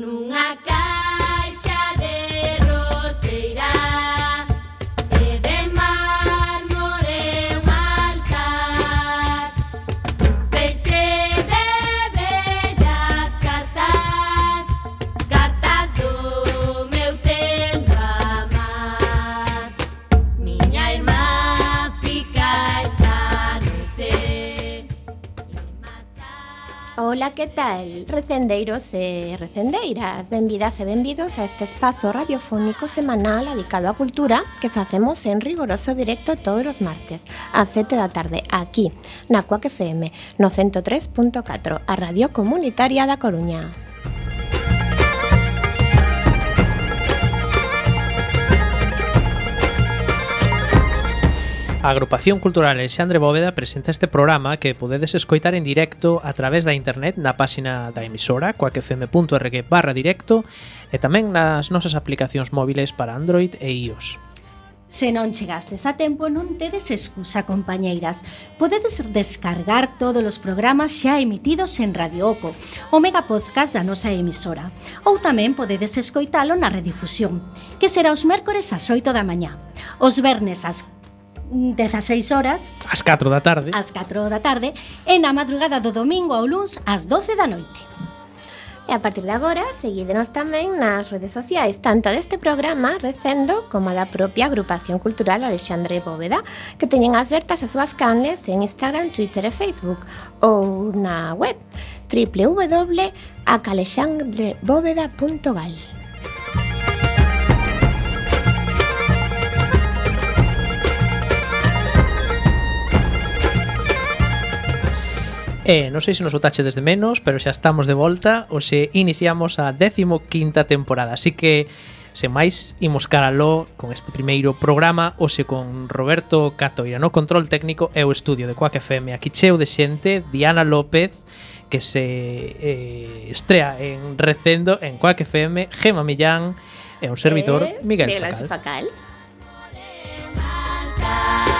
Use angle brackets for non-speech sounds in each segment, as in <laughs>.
nunha casa Ola, que tal? Recendeiros e recendeiras, benvidas e benvidos a este espazo radiofónico semanal dedicado á cultura que facemos en rigoroso directo todos os martes a 7 da tarde aquí na Cuac FM no 103.4 a Radio Comunitaria da Coruña. A Agrupación Cultural Alexandre Bóveda presenta este programa que podedes escoitar en directo a través da internet na páxina da emisora coacfm.org barra directo e tamén nas nosas aplicacións móviles para Android e iOS. Se non chegastes a tempo, non tedes excusa, compañeiras. Podedes descargar todos os programas xa emitidos en Radio Oco, o mega podcast da nosa emisora. Ou tamén podedes escoitalo na redifusión, que será os mércores ás 8 da mañá. Os vernes ás 16 horas. As 4 da tarde. Ás 4 da tarde. E na madrugada do domingo ao luns ás 12 da noite. E a partir de agora, seguídenos tamén nas redes sociais, tanto deste programa Recendo como da propia agrupación cultural Alexandre Bóveda, que teñen advertas as súas canles en Instagram, Twitter e Facebook, ou na web www.acalexandrebóveda.gal. E non sei se nos otache desde menos, pero xa estamos de volta, ou se iniciamos a 15ª temporada. Así que Se máis, imos caraló con este primeiro programa Ose con Roberto Catoira. No control técnico e o estudio de Quack FM Aquí cheo de xente, Diana López Que se eh, estrea en Recendo En Quack FM, Gema Millán E un servidor, eh, Miguel Facal. Facal.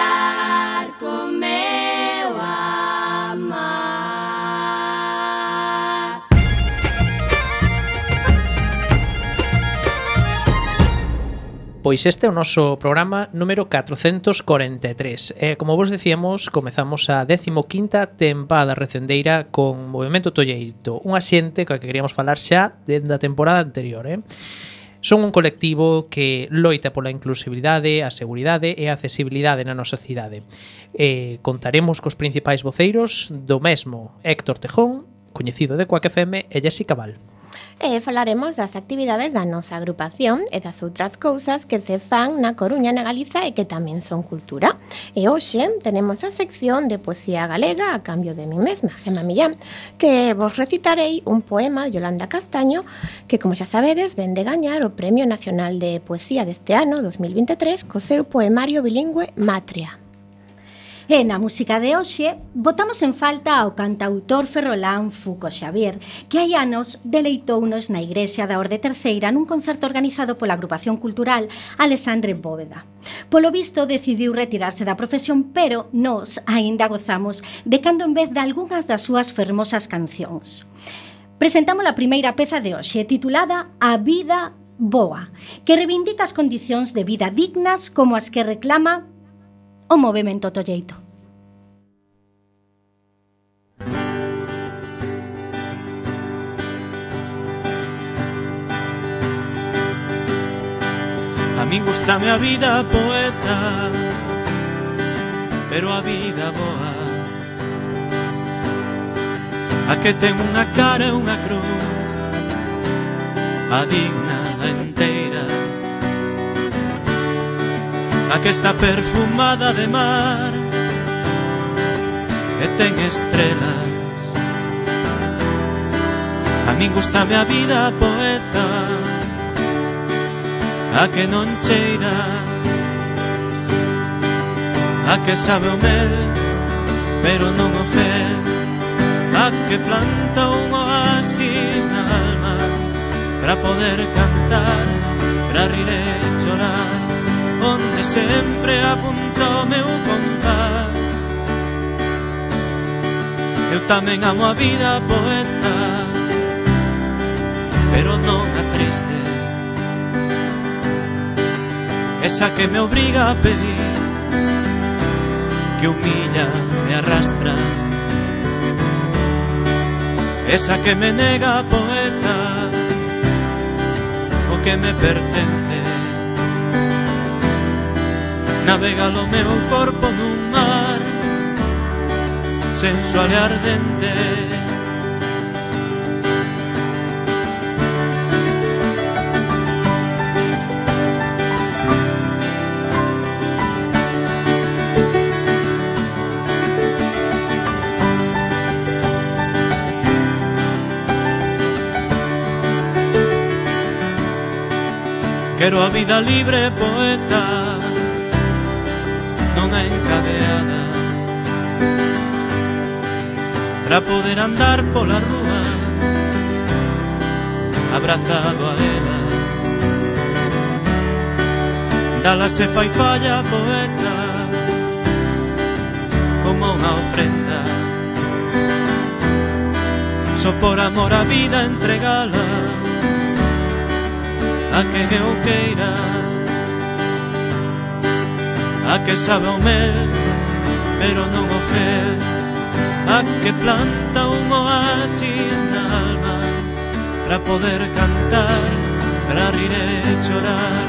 estar con meu amar. Pois este é o noso programa número 443. Eh, como vos decíamos, comezamos a 15ª tempada recendeira con Movimento Tolleito, unha xente coa que queríamos falar xa dende a temporada anterior, eh? Son un colectivo que loita pola inclusividade, a seguridade e a accesibilidade na nosa cidade. Eh, contaremos cos principais voceiros do mesmo Héctor Tejón, coñecido de Coac FM e Jessica Val e falaremos das actividades da nosa agrupación e das outras cousas que se fan na Coruña na Galiza e que tamén son cultura. E hoxe tenemos a sección de poesía galega a cambio de mí mesma, Gema Millán, que vos recitarei un poema de Yolanda Castaño que, como xa sabedes, ven de gañar o Premio Nacional de Poesía deste ano 2023 co seu poemario bilingüe Matria. E na música de hoxe, botamos en falta ao cantautor ferrolán Fuco Xavier, que hai anos deleitounos na Igrexa da Orde Terceira nun concerto organizado pola agrupación cultural Alexandre Bóveda. Polo visto, decidiu retirarse da profesión, pero nós aínda gozamos de cando en vez de algunhas das súas fermosas cancións. Presentamos a primeira peza de hoxe, titulada A vida boa, que reivindica as condicións de vida dignas como as que reclama o movimento tolleito. A mí gustame a vida poeta, pero a vida boa. A que ten unha cara e unha cruz, a digna, a enteira, a que está perfumada de mar e ten estrelas a min gustame a vida poeta a que non cheira a que sabe o mel pero non o fel a que planta un oasis na alma para poder cantar para rir e chorar onde sempre apunta o meu compás. Eu tamén amo a vida poeta Pero non a triste Esa que me obriga a pedir Que humilla me arrastra. Esa que me nega poeta O que me pertence Navega o meu corpo nun mar Sensual e ardente Quero a vida libre, poeta encadeada para poder andar pola rúa abrazado a ela Dala se fai falla poeta como unha ofrenda. Só por amor a vida entregala a que eu queira. A que sabe o mel, pero non o fel A que planta un oasis na alma Para poder cantar, Para rir e chorar.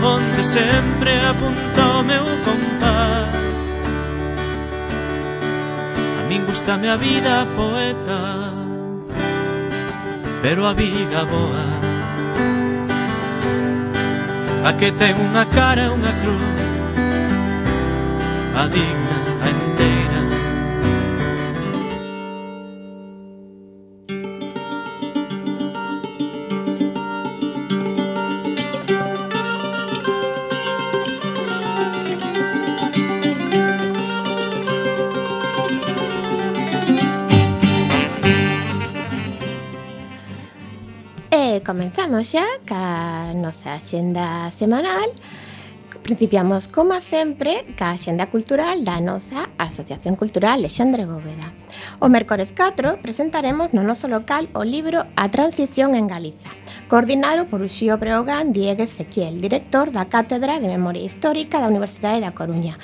Onde sempre apunta o meu compás. A min gustame a vida poeta Pero a vida boa. A que ten unha cara e unha cruz a digna, a inteira E comenzamos xa ca nosa xenda semanal Principiamos, como sempre, ca xenda cultural da nosa Asociación Cultural Alexandre Bóveda. O mércores 4 presentaremos no noso local o libro A Transición en Galiza, coordinado por Uxío Breogán Dieguez Ezequiel, director da Cátedra de Memoria Histórica da Universidade da Coruña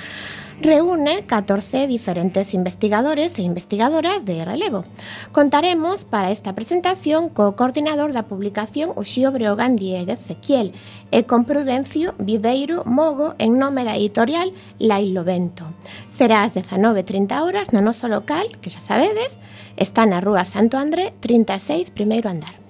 reúne 14 diferentes investigadores e investigadoras de relevo. Contaremos para esta presentación co coordinador da publicación Uxío Breogán Dieguez Ezequiel e con Prudencio Viveiro Mogo en nome da editorial Lailo Vento. Será ás 19.30 horas no noso local, que xa sabedes, está na Rúa Santo André 36, primeiro andar.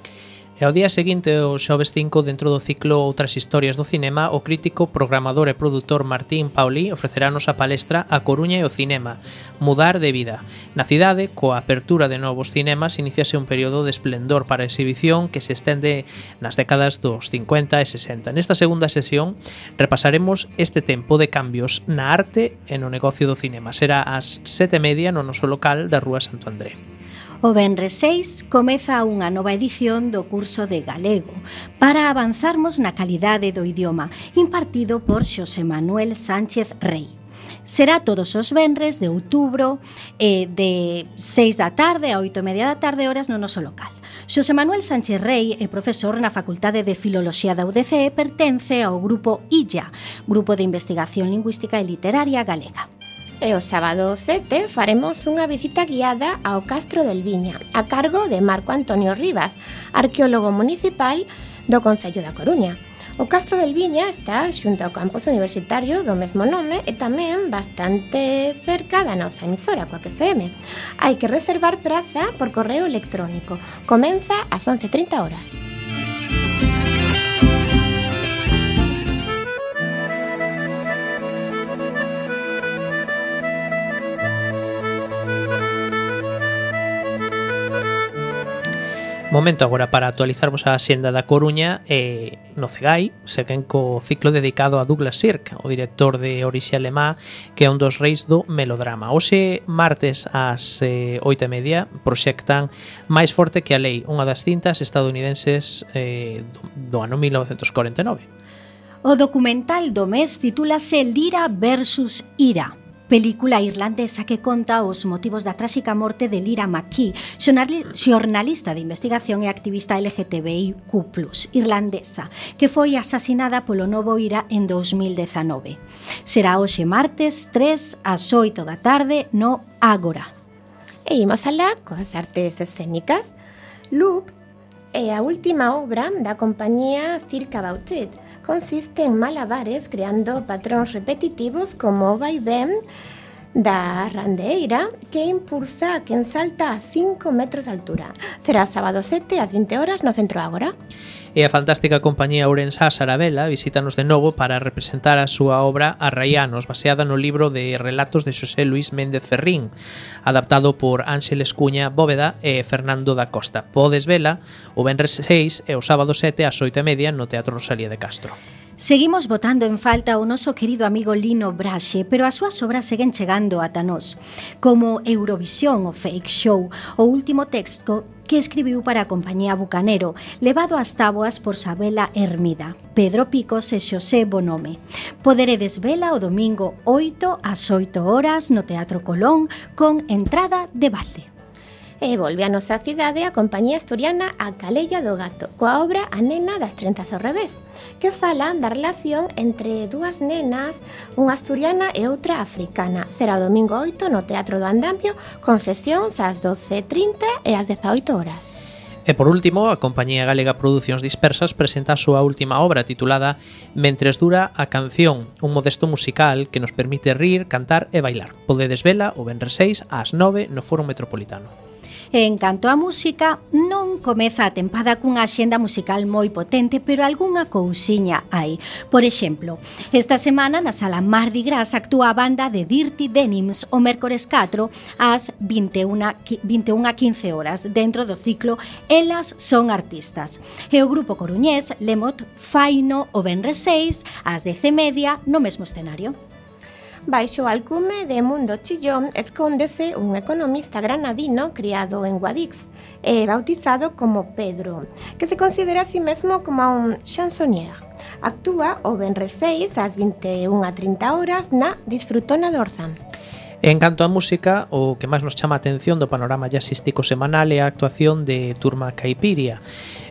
E ao día seguinte, o xoves 5, dentro do ciclo Outras historias do cinema, o crítico, programador e produtor Martín Pauli ofreceranos a palestra A Coruña e o cinema, mudar de vida. Na cidade, coa apertura de novos cinemas, iniciase un período de esplendor para a exhibición que se estende nas décadas dos 50 e 60. Nesta segunda sesión repasaremos este tempo de cambios na arte e no negocio do cinema. Será ás sete media no noso local da Rúa Santo André. O Benres 6 comeza unha nova edición do curso de galego para avanzarmos na calidade do idioma impartido por Xosé Manuel Sánchez Rei. Será todos os venres de outubro eh, de 6 da tarde a 8 e media da tarde horas no noso local. Xosé Manuel Sánchez Rey é profesor na Facultade de Filoloxía da UDC e pertence ao grupo ILLA, Grupo de Investigación Lingüística e Literaria Galega. E o sábado 7 faremos unha visita guiada ao Castro del Viña, a cargo de Marco Antonio Rivas, arqueólogo municipal do Concello da Coruña. O Castro del Viña está xunto ao campus universitario do mesmo nome e tamén bastante cerca da nosa emisora, coa FM. Hai que reservar praza por correo electrónico. Comeza ás 11.30 horas. Momento agora para actualizarvos a xenda da Coruña e no Cegai seguen co ciclo dedicado a Douglas Sirk, o director de Orixe Alemá, que é un dos reis do melodrama. Hoxe, martes ás eh, oito e media, proxectan máis forte que a lei, unha das cintas estadounidenses eh, do, do ano 1949. O documental do mes titúlase Lira versus Ira película irlandesa que conta os motivos da tráxica morte de Lira McKee, xornalista de investigación e activista LGTBIQ+, irlandesa, que foi asasinada polo novo IRA en 2019. Será hoxe martes 3 ás 8 da tarde no Ágora. E imos alá coas artes escénicas. Loop é a última obra da compañía Circa Bauchet, consiste en malabares creando patróns repetitivos como vaivén da randeira que impulsa a quen salta a 5 metros de altura. Será sábado 7 ás 20 horas no Centro Ágora. e a fantástica compañía ourensá Sarabela visítanos de novo para representar a súa obra Arraianos, baseada no libro de relatos de Xosé Luis Méndez Ferrín, adaptado por Ángeles Cuña Bóveda e Fernando da Costa. Podes vela o Benres 6 e o sábado 7 ás 8 e media no Teatro Rosalía de Castro. Seguimos votando en falta o noso querido amigo Lino Braxe, pero as súas obras seguen chegando ata nós, como Eurovisión o Fake Show, o último texto que escribiu para a compañía Bucanero, levado ás táboas por Sabela Hermida, Pedro Picos e Xosé Bonome. Poderedes vela o domingo 8 ás 8 horas no Teatro Colón con entrada de balde. E volve a nosa cidade a compañía asturiana A Calella do Gato, coa obra A nena das trenzas ao revés, que fala da relación entre dúas nenas, unha asturiana e outra africana. Será o domingo 8 no Teatro do Andamio, con sesións ás 12.30 e ás 18 horas. E por último, a Compañía Galega Producións Dispersas presenta a súa última obra titulada Mentres dura a canción, un modesto musical que nos permite rir, cantar e bailar. Podedes vela o Benres 6 ás 9 no Foro Metropolitano. E en canto á música, non comeza a tempada cunha xenda musical moi potente, pero algunha cousiña hai. Por exemplo, esta semana na sala Mardi Gras actúa a banda de Dirty Denims o mércores 4 ás 21, 21 a 15 horas dentro do ciclo Elas son artistas. E o grupo coruñés Lemot faino o Benre 6 ás 10 media no mesmo escenario. Baixo o alcume de Mundo Chillón escóndese un economista granadino criado en Guadix e bautizado como Pedro, que se considera a sí mesmo como un chansonnier. Actúa o Benre 6 ás 21 a 30 horas na Disfrutona Orzán. En canto á música, o que máis nos chama a atención do panorama jazzístico semanal é a actuación de Turma Caipiria,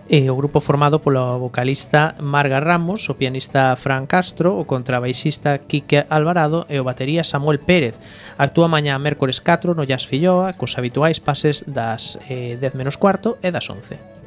o grupo formado polo vocalista Marga Ramos, o pianista Fran Castro, o contrabaixista Quique Alvarado e o batería Samuel Pérez. Actúa mañá mércores 4 no Jazz Filloa, cos habituais pases das eh, 10 menos cuarto e das 11.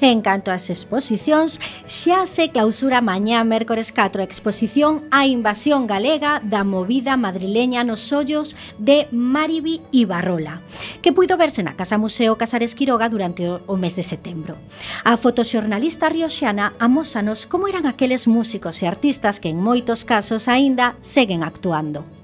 En canto ás exposicións, xa se clausura mañá mércores 4 a exposición A invasión galega da movida madrileña nos ollos de Maribi Ibarrola, que puido verse na Casa Museo Casares Quiroga durante o mes de setembro. A fotoxornalista rioxana amósanos como eran aqueles músicos e artistas que en moitos casos aínda seguen actuando.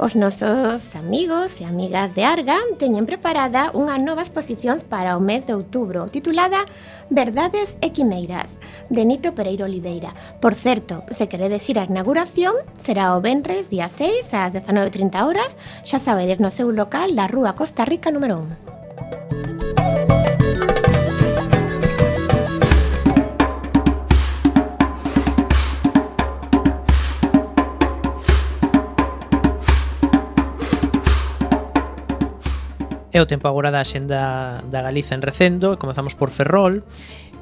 Os nosos amigos e amigas de Arga teñen preparada unha nova exposición para o mes de outubro titulada Verdades e Quimeiras, de Nito Pereiro Oliveira. Por certo, se queredes ir a inauguración, será o Benres día 6 ás 19.30 horas, xa sabedes no seu local da Rúa Costa Rica número 1. É o tempo agora da xenda da Galiza en recendo, comezamos por Ferrol,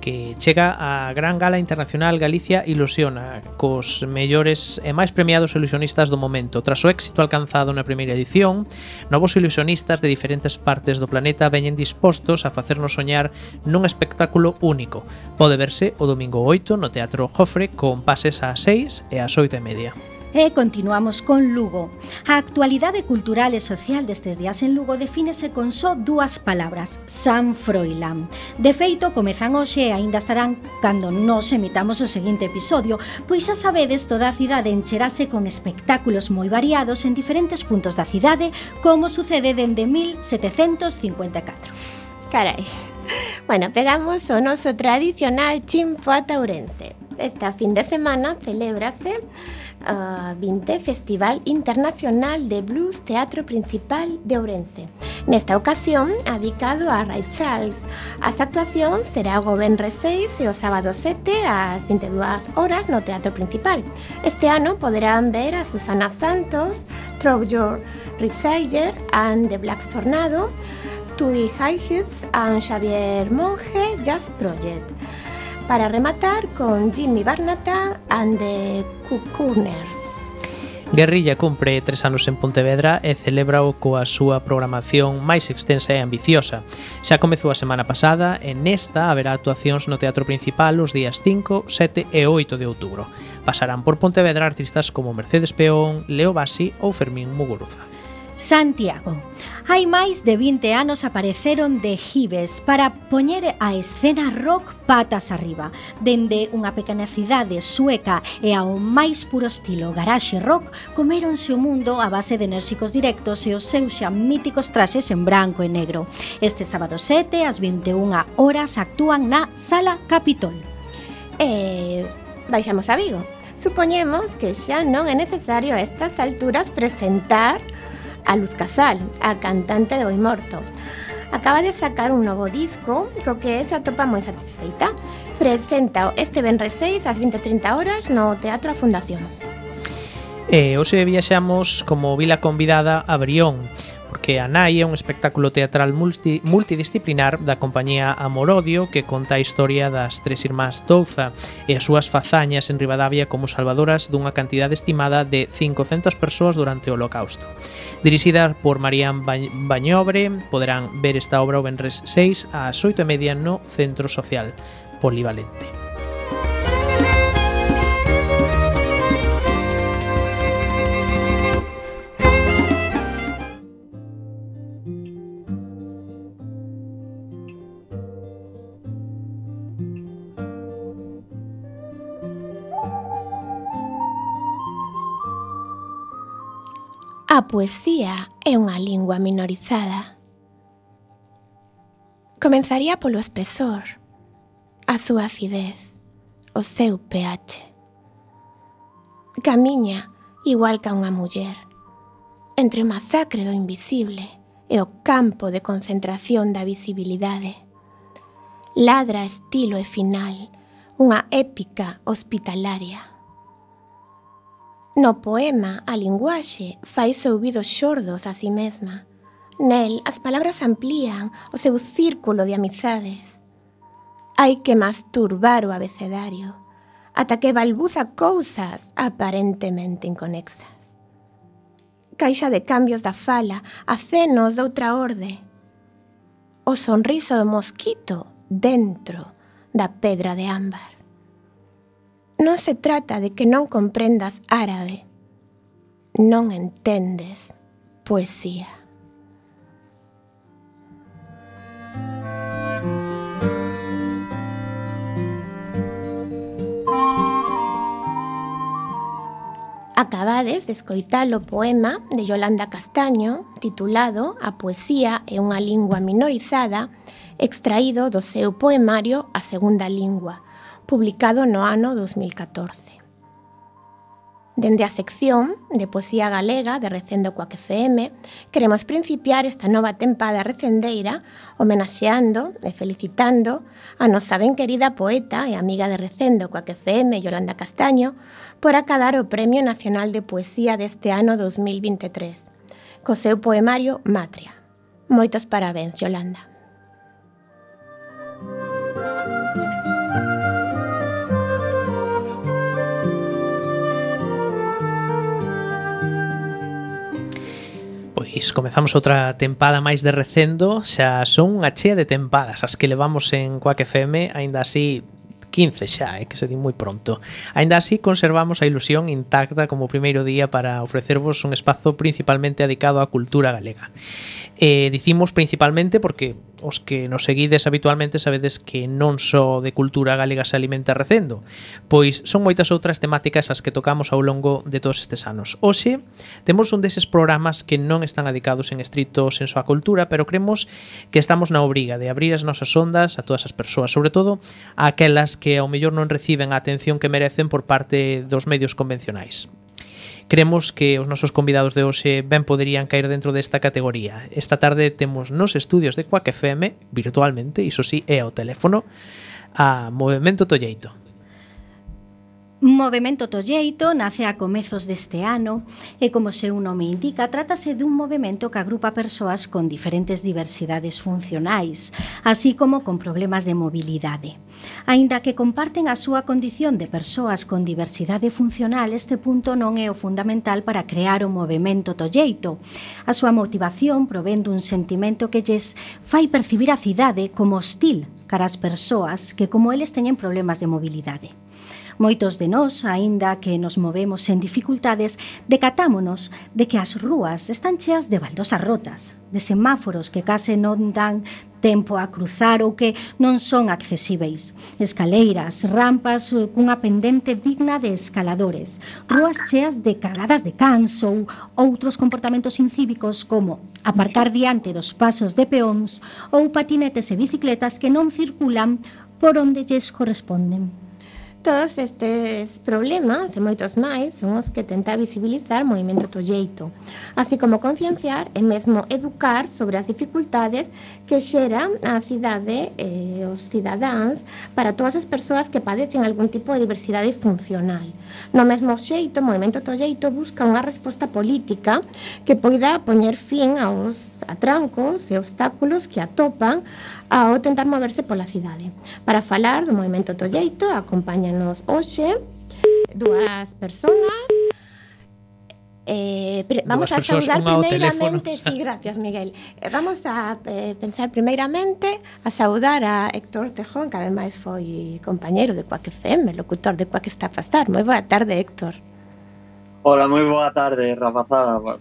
que chega a Gran Gala Internacional Galicia Ilusiona, cos mellores e máis premiados ilusionistas do momento. Tras o éxito alcanzado na primeira edición, novos ilusionistas de diferentes partes do planeta veñen dispostos a facernos soñar nun espectáculo único. Pode verse o domingo 8 no Teatro Jofre con pases ás 6 e ás 8 e media. E continuamos con Lugo. A actualidade cultural e social destes días en Lugo defínese con só dúas palabras, San Froilán. De feito, comezan hoxe e aínda estarán cando nos emitamos o seguinte episodio, pois xa sabedes toda a cidade encherase con espectáculos moi variados en diferentes puntos da cidade, como sucede dende 1754. Carai, Bueno, pegamos o noso tradicional chimpo ataurense. Esta fin de semana celébrase 20 Festival Internacional de Blues Teatro Principal de Ourense. Nesta ocasión, adicado a Ray Charles. As actuacións será o Benre 6 e o sábado 7 ás 22 horas no Teatro Principal. Este ano poderán ver a Susana Santos, Troubjor Risager and the Black Tornado, Tui High Hits and Xavier Monge Jazz Project para rematar con Jimmy Barnata and the Cucuners. Guerrilla cumpre tres anos en Pontevedra e celebra o coa súa programación máis extensa e ambiciosa. Xa comezou a semana pasada e nesta haberá actuacións no Teatro Principal os días 5, 7 e 8 de outubro. Pasarán por Pontevedra artistas como Mercedes Peón, Leo Basi ou Fermín Muguruza. Santiago. Hai máis de 20 anos apareceron de Gives para poñer a escena rock patas arriba, dende unha pequena cidade sueca e ao máis puro estilo garaxe rock, comeronse o mundo a base de enérxicos directos e os seus xa míticos traxes en branco e negro. Este sábado 7, ás 21 horas, actúan na Sala Capitol. E... Baixamos a Vigo. Supoñemos que xa non é necesario a estas alturas presentar a Luz Casal, a cantante de Hoy Morto. Acaba de sacar un novo disco co que se atopa moi satisfeita. Presenta este Benre 6 ás 20.30 horas no Teatro a Fundación. E eh, hoxe viaxamos como vila convidada a Brión, que a Nai é un espectáculo teatral multi, multidisciplinar da compañía Amorodio que conta a historia das tres irmás Touza e as súas fazañas en Rivadavia como salvadoras dunha cantidade estimada de 500 persoas durante o holocausto. Dirixida por Marían Bañobre, poderán ver esta obra o Benres 6 ás 8 e media no Centro Social Polivalente. A poesía é unha lingua minorizada. Comenzaría polo espesor, a súa acidez, o seu pH. Camiña igual que unha muller, entre o masacre do invisible e o campo de concentración da visibilidade. Ladra estilo e final, unha épica hospitalaria No poema a linguaxe faise ouvidos xordos a si mesma. Nel, as palabras amplían o seu círculo de amizades. Hai que masturbar o abecedario, ata que balbuza cousas aparentemente inconexas. Caixa de cambios da fala acenos de doutra orde. O sonriso do mosquito dentro da pedra de ámbar. Non se trata de que non comprendas árabe, non entendes poesía. Acabades de escoitar o poema de Yolanda Castaño titulado A poesía é unha lingua minorizada extraído do seu poemario A segunda lingua publicado no ano 2014. Dende a sección de poesía galega de Recendo Coac FM, queremos principiar esta nova tempada recendeira homenaxeando e felicitando a nosa ben querida poeta e amiga de Recendo Coac FM, Yolanda Castaño, por acadar o Premio Nacional de Poesía deste ano 2023, co seu poemario Matria. Moitos parabéns, Yolanda. pois comezamos outra tempada máis de recendo Xa son unha chea de tempadas As que levamos en Coac FM Ainda así 15 xa, eh, que se di moi pronto. Ainda así, conservamos a ilusión intacta como primeiro día para ofrecervos un espazo principalmente dedicado á cultura galega. Eh, dicimos principalmente porque os que nos seguides habitualmente sabedes que non só de cultura galega se alimenta recendo, pois son moitas outras temáticas as que tocamos ao longo de todos estes anos. Hoxe temos un deses programas que non están adicados en estrito senso á cultura, pero cremos que estamos na obriga de abrir as nosas ondas a todas as persoas, sobre todo a aquelas que ao mellor non reciben a atención que merecen por parte dos medios convencionais. Cremos que os nosos convidados de hoxe ben poderían caer dentro desta categoría. Esta tarde temos nos estudios de Quack FM, virtualmente, iso sí, é o teléfono, a Movimento Tolleito. Movemento Tolleito nace a comezos deste ano e, como seu nome indica, trátase dun movemento que agrupa persoas con diferentes diversidades funcionais, así como con problemas de mobilidade. Aínda que comparten a súa condición de persoas con diversidade funcional, este punto non é o fundamental para crear o movemento Tolleito. A súa motivación provén dun sentimento que lles fai percibir a cidade como hostil cara as persoas que, como eles, teñen problemas de mobilidade. Moitos de nós, aínda que nos movemos en dificultades, decatámonos de que as rúas están cheas de baldosas rotas, de semáforos que case non dan tempo a cruzar ou que non son accesíveis. Escaleiras, rampas cunha pendente digna de escaladores, rúas cheas de cagadas de cans ou outros comportamentos incívicos como aparcar diante dos pasos de peóns ou patinetes e bicicletas que non circulan por onde lles corresponden. Todos estes problemas e moitos máis son os que tenta visibilizar o movimento Tolleito, así como concienciar e mesmo educar sobre as dificultades que xera a cidade e eh, os cidadáns para todas as persoas que padecen algún tipo de diversidade funcional. No mesmo xeito, o movimento Tolleito busca unha resposta política que poida poñer fin aos atrancos e obstáculos que atopan ao tentar moverse pola cidade. Para falar do movimento Tolleito, acompañan nos hoxe dúas personas Eh, vamos a saudar primeiramente, sí, <laughs> gracias Miguel. Eh, vamos a eh, pensar primeiramente a saudar a Héctor Tejón, que ademais foi compañeiro de Cuac FM, locutor de Cuac está a pasar. Moi boa tarde, Héctor. Hola, moi boa tarde, rapazada.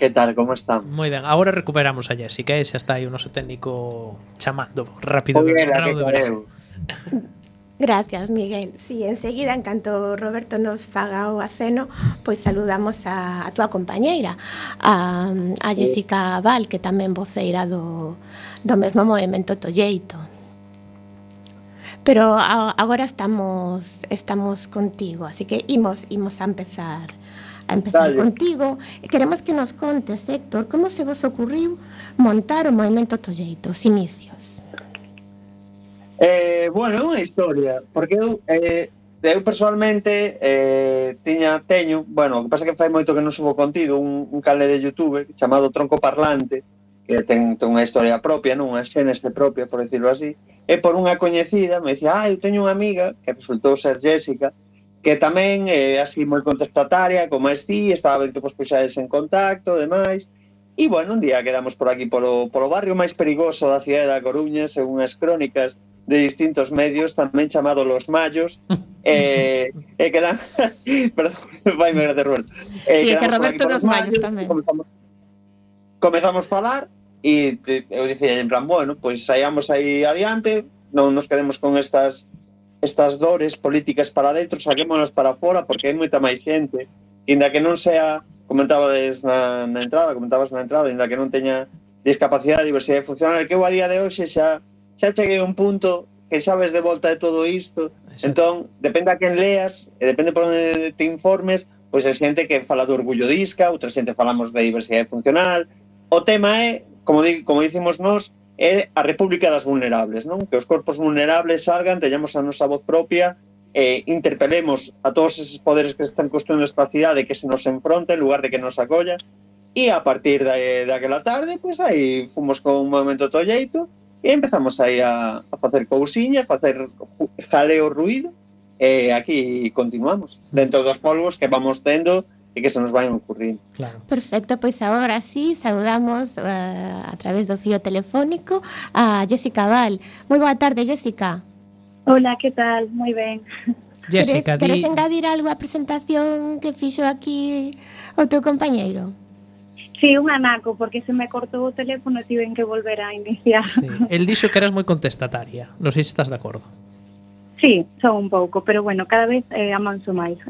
Que tal, como están? Moi ben, agora recuperamos a Jessica, e xa está aí o noso técnico chamando rápido. Oye, que correu. Gracias, Miguel. Sí, enseguida, en canto Roberto nos faga o aceno, pois saludamos a, a túa compañeira, a, a Jessica Val, que tamén voceira do, do mesmo movimento Tolleito. Pero a, agora estamos estamos contigo, así que imos imos a empezar a empezar Dale. contigo. Queremos que nos contes, Héctor, como se vos ocurriu montar o movimento Tolleito, os inicios. Eh, bueno, é unha historia, porque eu eh, eu personalmente eh, tiña, teño, bueno, o que pasa que fai moito que non subo contido, un, un canal de Youtube chamado Tronco Parlante, que ten, ten unha historia propia, non unha xénese propia, por decirlo así, e por unha coñecida me dicía, ah, eu teño unha amiga, que resultou ser Jessica, que tamén é eh, así moi contestataria, como es ti, estaba ben que pois, puxades en contacto, demais. E, bueno, un día quedamos por aquí polo, polo barrio máis perigoso da cidade da Coruña, según as crónicas de distintos medios, tamén chamado Los Mayos, <laughs> e eh, eh, quedan... <laughs> perdón, vai me gracia, Roberto. Eh, sí, que Roberto dos Mayos, tamén. Comezamos, comezamos falar e te, eu dicía en plan, bueno, pois pues, saíamos aí adiante, non nos quedemos con estas estas dores políticas para dentro, saquémonos para fora, porque hai moita máis xente, inda que non sea, comentabades na, na entrada, comentabas na entrada, inda que non teña discapacidade, diversidade funcional, que eu a día de hoxe xa xa cheguei a un punto que xa ves de volta de todo isto. Exacto. Entón, depende a quen leas, e depende por onde te informes, pois hai xente que fala do orgullo disca, outra xente falamos da diversidade funcional. O tema é, como, di, como dicimos nós, é a república das vulnerables, non? Que os corpos vulnerables salgan, teñamos a nosa voz propia, e eh, interpelemos a todos esos poderes que están construindo esta cidade que se nos enfronte en lugar de que nos acolla. E a partir da, daquela tarde, pois aí fomos con un momento tolleito, E empezamos aí a, a facer cousiñas, facer jaleo ruido, e aquí continuamos, dentro dos polvos que vamos tendo e que se nos vai ocurrindo. Claro. Perfecto, pois agora sí, saudamos uh, eh, a través do fío telefónico a Jessica Val. Moi boa tarde, Jessica. Hola, que tal? Moi ben. Jessica, queres, queres di... engadir algo á presentación que fixo aquí o teu compañeiro? Sí, un anaco, porque se me cortou o teléfono e tiven que volver a iniciar. Sí. El dixo que eras moi contestataria, non sei se estás de acordo. Sí, son un pouco, pero bueno, cada vez eh, amanso máis.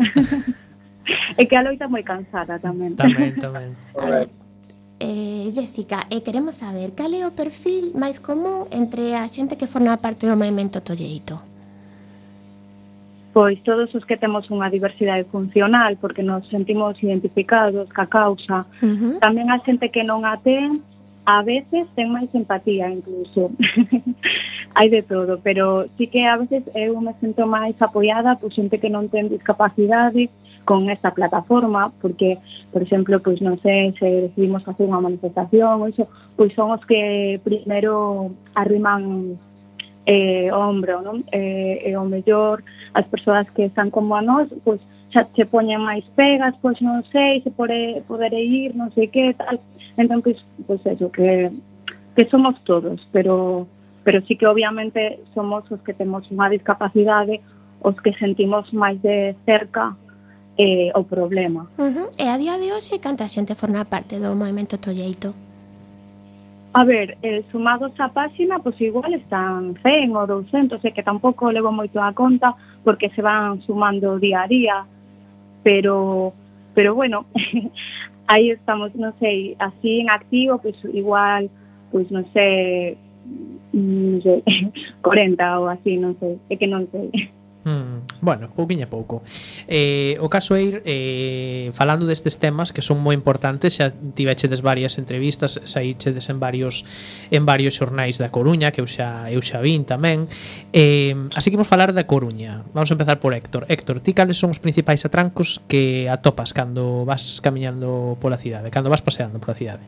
<laughs> e que a loita moi cansada tamén. Tamén, <laughs> tamén. A ver, eh, Jessica, eh, queremos saber cal é o perfil máis común entre a xente que forma parte do movimento Tolleito? pois todos os que temos unha diversidade funcional, porque nos sentimos identificados ca causa. Uh -huh. Tamén a xente que non a ten, a veces ten máis empatía incluso. <laughs> Hai de todo, pero sí que a veces eu me sinto máis apoiada por xente que non ten discapacidade con esta plataforma, porque, por exemplo, pois non sei se decidimos facer unha manifestación ou iso, pois son os que primeiro arriman eh, ombro, non? Eh, e o mellor as persoas que están como a nós, pois xa che poñen máis pegas, pois non sei se pode, podere ir, non sei que tal. Entón, pois, pois eso, que, que somos todos, pero pero sí que obviamente somos os que temos unha discapacidade, os que sentimos máis de cerca eh, o problema. Uh -huh. E a día de hoxe, canta xente forma parte do movimento Tolleito? A ver, eh, sumados á páxina, pois igual están 100 ou 200, e que tampouco levo moito a conta porque se van sumando día a día, pero pero bueno, <laughs> aí estamos, non sei, así en activo, pois igual, pois non sei, non sei, 40 ou así, non sei, é que non sei. Hmm. Bueno, pouquiño a pouco. Eh, O caso é ir eh, falando destes temas que son moi importantes Xa tivechedes varias entrevistas Saíchedes en varios en varios xornais da Coruña Que eu xa, eu xa vin tamén. Eh, Así que vamos falar da Coruña. Vamos a empezar por Héctor. Héctor, ti cales son os principais atrancos que atopas Cando vas camiñando pola cidade Cando vas paseando pola cidade?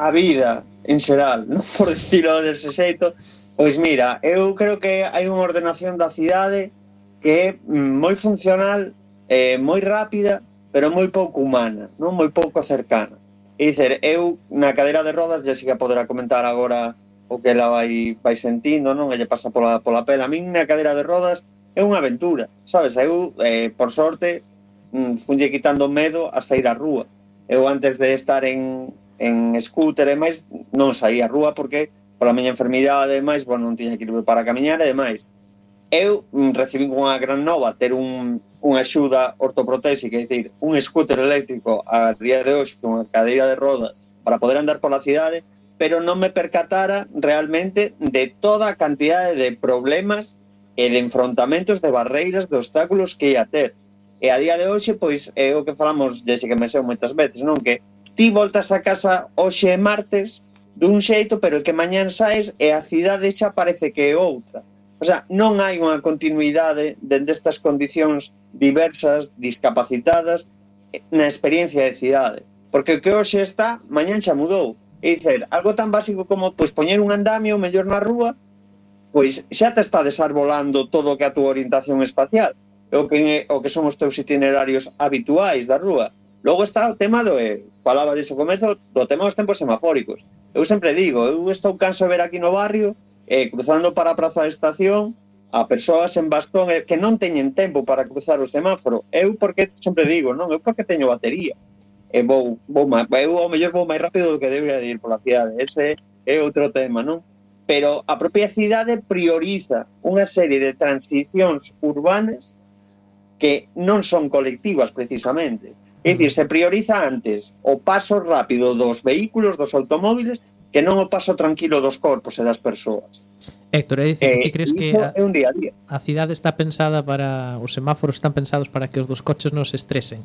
A vida, en xeral, <laughs> non por decirlo dese xeito Pois mira, eu creo que hai unha ordenación da cidade que é mm, moi funcional, eh, moi rápida, pero moi pouco humana, non moi pouco cercana. E dicer, eu na cadeira de rodas, Jessica poderá comentar agora o que ela vai, vai sentindo, non? Ella pasa pola, pola pela. A min na cadeira de rodas é unha aventura, sabes? Eu, eh, por sorte, mm, funlle quitando medo a sair á rúa. Eu antes de estar en, en scooter e máis, non saía á rúa porque pola miña enfermidade e demais, bueno, pois non tiña equilibrio para camiñar e demais. Eu mm, recibín unha gran nova ter un, unha axuda ortoprotésica, é dicir, un scooter eléctrico a día de hoxe con unha cadeira de rodas para poder andar pola cidade, pero non me percatara realmente de toda a cantidade de problemas e de enfrontamentos, de barreiras, de obstáculos que ia ter. E a día de hoxe, pois, é o que falamos, desde que me sei moitas veces, non? Que ti voltas a casa hoxe martes dun xeito, pero que mañán saes e a cidade xa parece que é outra. O sea, non hai unha continuidade dende estas condicións diversas, discapacitadas, eh, na experiencia de cidade. Porque o que hoxe está, mañán xa mudou. E dicer, algo tan básico como pois poñer un andamio mellor na rúa, pois xa te está desarbolando todo o que a túa orientación espacial. O que, o que son os teus itinerarios habituais da rúa. Logo está o tema do, eh, falaba disso comezo, do tema dos tempos semafóricos eu sempre digo, eu estou canso de ver aquí no barrio, eh, cruzando para a Praza de Estación, a persoas en bastón eh, que non teñen tempo para cruzar o semáforo. Eu porque sempre digo, non, eu porque teño batería. E vou, vou máis, eu ao mellor vou máis rápido do que debería de ir pola cidade. Ese é outro tema, non? Pero a propia cidade prioriza unha serie de transicións urbanas que non son colectivas precisamente É dicir, se prioriza antes o paso rápido dos vehículos, dos automóviles, que non o paso tranquilo dos corpos e das persoas. Héctor, é dicir, eh, ti crees que a, é un día a, día. a cidade está pensada para... Os semáforos están pensados para que os dos coches non se estresen.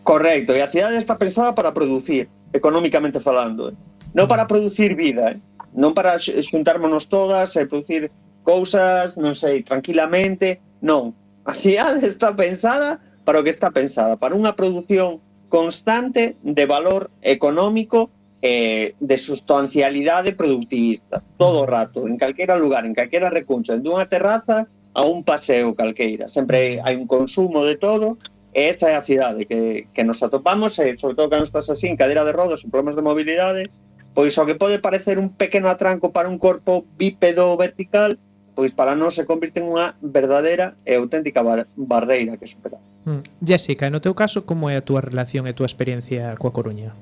Correcto, e a cidade está pensada para producir, económicamente falando. Eh? Non para producir vida, eh? non para xuntármonos todas e producir cousas, non sei, tranquilamente. Non, a cidade está pensada para o que está pensada, para unha produción constante de valor económico eh, de sustancialidade productivista, todo o rato, en calquera lugar, en calquera recuncho, en dunha terraza a un paseo calqueira. Sempre hai un consumo de todo, e esta é a cidade que, que nos atopamos, e sobre todo cando estás así en cadeira de rodas, en problemas de mobilidade, pois o que pode parecer un pequeno atranco para un corpo bípedo vertical, pois para nós se convirte unha verdadeira e auténtica bar barreira que superar. Mm. Jessica, no teu caso, como é a túa relación e a túa experiencia coa Coruña?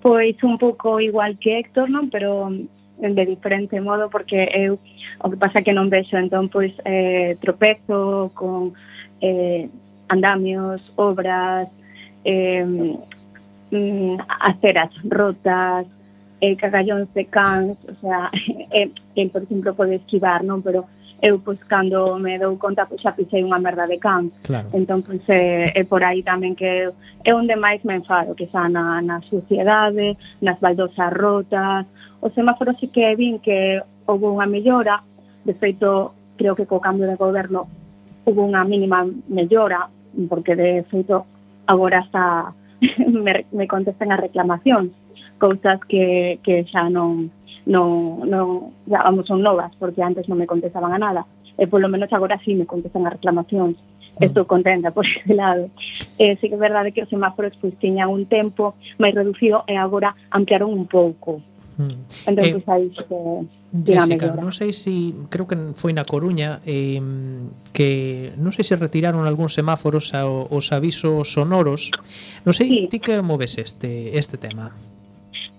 Pois un pouco igual que Héctor, non? Pero mm, de diferente modo porque eu o que pasa que non vexo entón pois eh, tropezo con eh, andamios, obras eh, mm, aceras rotas eh, cagallóns de cans, o sea, <laughs> eh, que, por exemplo, pode esquivar, non? Pero eh, eu, pois, cando me dou conta, pois, xa pisei unha merda de can. Claro. Entón, pois, é, eh, é por aí tamén que é onde máis me enfado, que xa na, na suciedade, nas baldosas rotas, o semáforo sí que vin que houve unha mellora, de feito, creo que co cambio de goberno houve unha mínima mellora, porque de feito agora está <laughs> me, me contestan as reclamacións cousas que, que xa non, non, non ya, vamos, son novas, porque antes non me contestaban a nada, e polo menos agora sí me contestan as reclamacións, mm. estou contenta por <laughs> ese lado. Eh, sí que é verdade que os semáforos pois, pues, tiñan un tempo máis reducido e agora ampliaron un pouco. Mm. Entón, eh, pois, pues, aí que... Jessica, non sei se, si, creo que foi na Coruña eh, que non sei se retiraron algúns semáforos aos avisos sonoros non sei, sí. ti que moves este, este tema?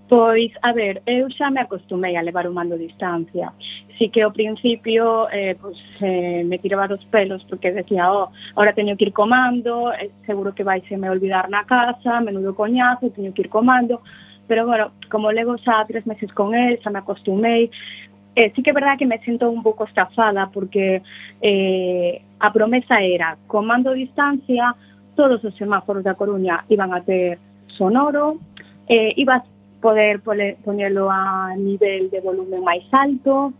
Pois, a ver, eu xa me acostumei a levar o mando a distancia. Si que ao principio eh, pois, eh, me tiraba dos pelos porque decía, oh, ahora teño que ir comando, eh, seguro que vai se me olvidar na casa, menudo coñazo, teño que ir comando. Pero, bueno, como levo xa tres meses con él, xa me acostumei, eh, sí que é verdad que me sinto un pouco estafada porque eh, a promesa era, comando a distancia, todos os semáforos da Coruña iban a ter sonoro, eh, iba a poder poñelo a nivel de volumen máis alto.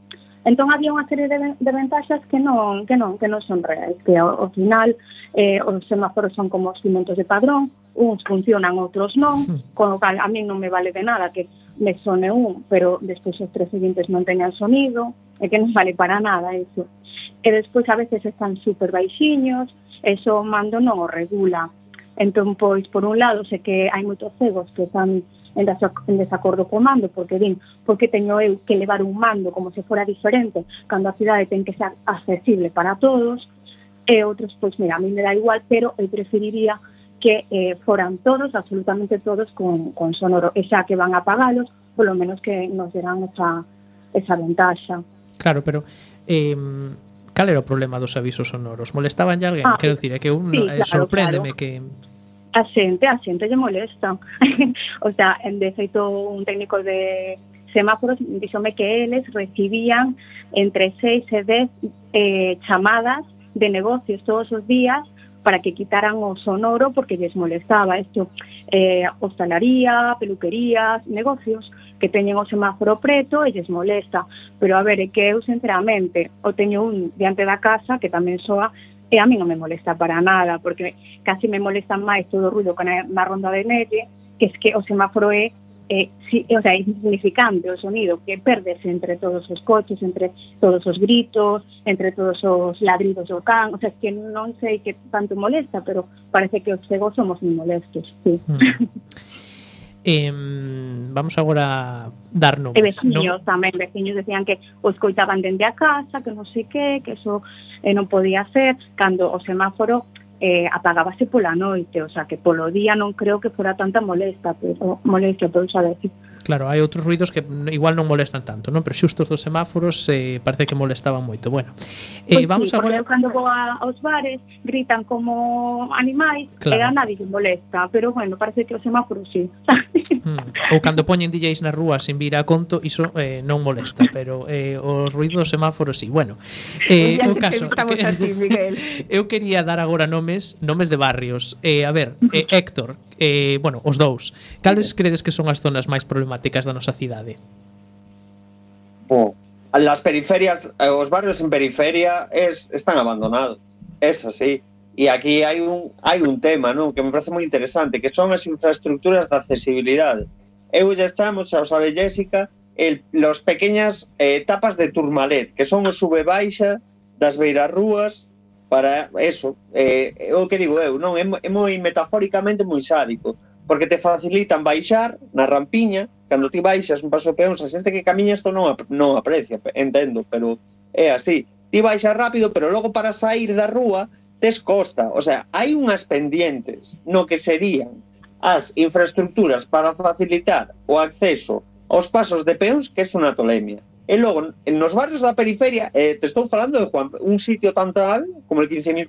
Entón había unha serie de, de ventaxas que non, que non, que non son reais, que ao, ao final eh, os semáforos son como os cimentos de padrón, uns funcionan, outros non, hmm. con lo cal a mí non me vale de nada que me sone un, pero despois os tres seguintes non teñan sonido, e que non vale para nada eso. E despois a veces están super baixiños, eso o mando non o regula. Entón, pois, por un lado, sei que hai moitos cegos que están en desacordo co mando, porque din, porque teño eu que levar un mando como se fora diferente, cando a cidade ten que ser accesible para todos, e outros, pois, mira, a mí me da igual, pero eu preferiría que eh, foran todos, absolutamente todos, con, con sonoro. E xa que van a pagalos, polo menos que nos deran esa, esa ventaxa. Claro, pero... Eh, cal era o problema dos avisos sonoros? Molestaban a alguén? Ah, Quero dicir, é que un, sí, eh, claro, sorpréndeme claro. que A xente, a xente lle molesta. <laughs> o sea, en de feito un técnico de semáforos díxome que eles recibían entre 6 e 10 eh, chamadas de negocios todos os días para que quitaran o sonoro porque lles molestaba isto eh, hostalaría, peluquerías, negocios que teñen o semáforo preto e lles molesta. Pero a ver, é que eu sinceramente o teño un diante da casa que tamén soa E a mí non me molesta para nada, porque casi me molesta máis todo o ruido con a, na ronda de Nelle, que es que o semáforo é eh, si, o sea, é insignificante o sonido que perdese entre todos os coches, entre todos os gritos, entre todos os ladridos do can, o sea, es que non sei que tanto molesta, pero parece que os cegos somos moi molestos, sí. Mm eh, vamos agora a dar nomes. E veciños no? tamén, veciños decían que os coitaban dende a casa, que non sei que, que eso eh, non podía ser, cando o semáforo eh, apagábase pola noite, o sea, que polo día non creo que fora tanta molesta, pero molestia, pero xa decir claro, hai outros ruidos que igual non molestan tanto, non? Pero xustos dos semáforos eh, parece que molestaban moito. Bueno, eh, pois vamos sí, agora... Cando vou aos bares, gritan como animais, claro. e a nadie se molesta, pero bueno, parece que os semáforos sí. <laughs> mm. Ou cando poñen DJs na rúa sin vir a conto, iso eh, non molesta, pero eh, os ruidos dos semáforos sí. Bueno, eh, pois o caso... Estamos que, a ti, Miguel. <laughs> eu quería dar agora nomes, nomes de barrios. Eh, a ver, eh, Héctor, eh, bueno, os dous. Cales credes que son as zonas máis problemáticas da nosa cidade? Bo, as periferias, eh, os barrios en periferia es, están abandonados. Es así. E aquí hai un hai un tema, non, que me parece moi interesante, que son as infraestructuras de accesibilidade. Eu ya estamos, xa o sabe Jessica, el, los pequeñas eh, etapas de turmalet, que son o sube baixa das beirarrúas para eso, eh, é o que digo eu, non é, é moi metafóricamente moi sádico, porque te facilitan baixar na rampiña, cando ti baixas un paso peón, a xente que camiña isto non, non aprecia, entendo, pero é así. Ti baixas rápido, pero logo para sair da rúa tes costa, o sea, hai unhas pendientes no que serían as infraestructuras para facilitar o acceso aos pasos de peóns que é unha tolemia. E logo, nos barrios da periferia, eh, te estou falando de Juan, un sitio tan tal como el 15.004,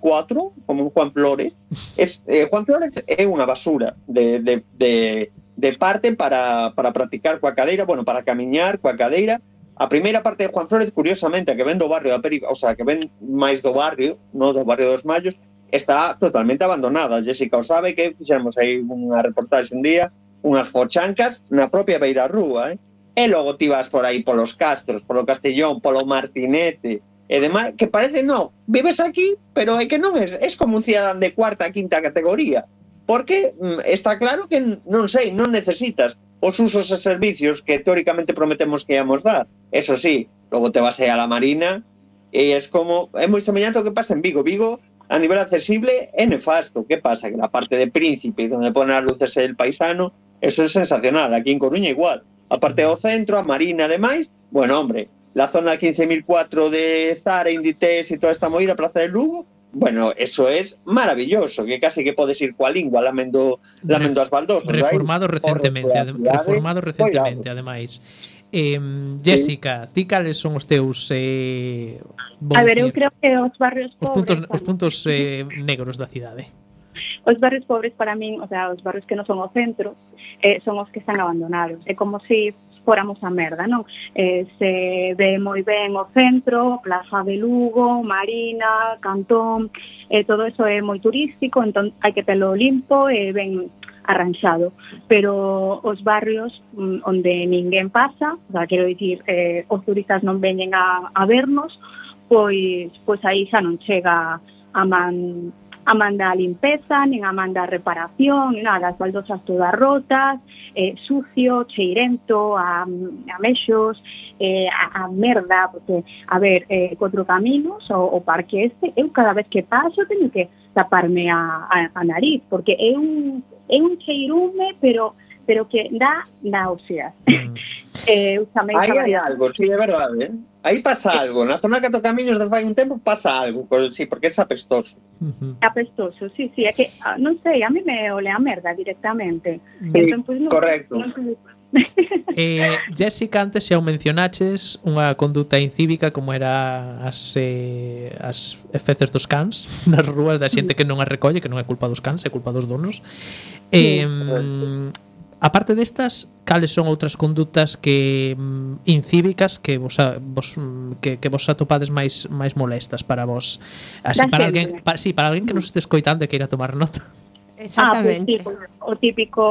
como Juan Flores. Es, eh, Juan Flores é unha basura de, de, de, de parte para, para practicar coa cadeira, bueno, para camiñar coa cadeira. A primeira parte de Juan Flores, curiosamente, que ven do barrio da periferia, o sea, que ven máis do barrio, no do barrio dos Mallos, está totalmente abandonada. Jessica o sabe que fixemos aí unha reportaxe un día, unhas fochancas na propia beira rúa, eh? E logo ti vas por aí polos castros, polo Castellón, polo Martinete, e demais, que parece, no, vives aquí, pero é que non es, como un cidadán de cuarta, quinta categoría. Porque mm, está claro que, non sei, non necesitas os usos e servicios que teóricamente prometemos que íamos dar. Eso sí, logo te vas a la Marina e es como, é moi semellante ao que pasa en Vigo. Vigo, a nivel accesible, é nefasto. Que pasa? Que la parte de Príncipe, donde pone as luces el paisano, eso es sensacional. Aquí en Coruña igual. a parte do centro, a Marina e demais, bueno, hombre, la zona 15.004 de Zara, Inditex e toda esta movida, Plaza de Lugo, bueno, eso es maravilloso, que casi que podes ir coa lingua lamendo, lamendo as baldosas. Reformado ¿verdad? recentemente, reformado recentemente, Oiga. ademais. Eh, Jessica, sí. ti cales son os teus eh, A ver, eu creo que os barrios pobres os puntos, os puntos eh, negros da cidade. Os barrios pobres para min, o sea, os barrios que non son o centro, eh, son os que están abandonados. É como se si fóramos a merda, non? Eh, se ve moi ben o centro, Plaza de Lugo, Marina, Cantón, eh, todo eso é moi turístico, entón hai que telo limpo e eh, ben arranxado, pero os barrios mm, onde ninguén pasa, o sea, quero dicir, eh, os turistas non veñen a, a vernos, pois, pois aí xa non chega a man a manda a limpeza, nin a manda a reparación, nin nada, as baldosas todas rotas, eh, sucio, cheirento, a, a mexos, eh, a, a merda, porque, a ver, eh, cuatro Caminos, o, o parque este, eu cada vez que paso teño que taparme a, a, a nariz, porque é un, é un cheirume, pero pero que dá náuseas. Mm. <laughs> eh, aí hai algo, sí, é verdade, eh? Aí pasa algo, na zona que toca camiños de fai un tempo pasa algo, sí, porque é apestoso. Uh -huh. Apestoso, sí, sí, é que, ah, non sei, a mí me ole a merda directamente. Sí, entón, pues, non, correcto. Non, <laughs> eh, Jessica, antes xa o mencionaches unha conduta incívica como era as, eh, as feces dos cans <laughs> nas rúas da xente que non as recolle que non é culpa dos cans, é culpa dos donos eh, sí, Aparte destas, cales son outras condutas que mm, incívicas que vos, a, vos mm, que, que vos atopades máis máis molestas para vos? Así da para xente. alguén, para, sí, para alguén que nos este escoitando e queira tomar nota. Exactamente. Ah, pues, sí, o típico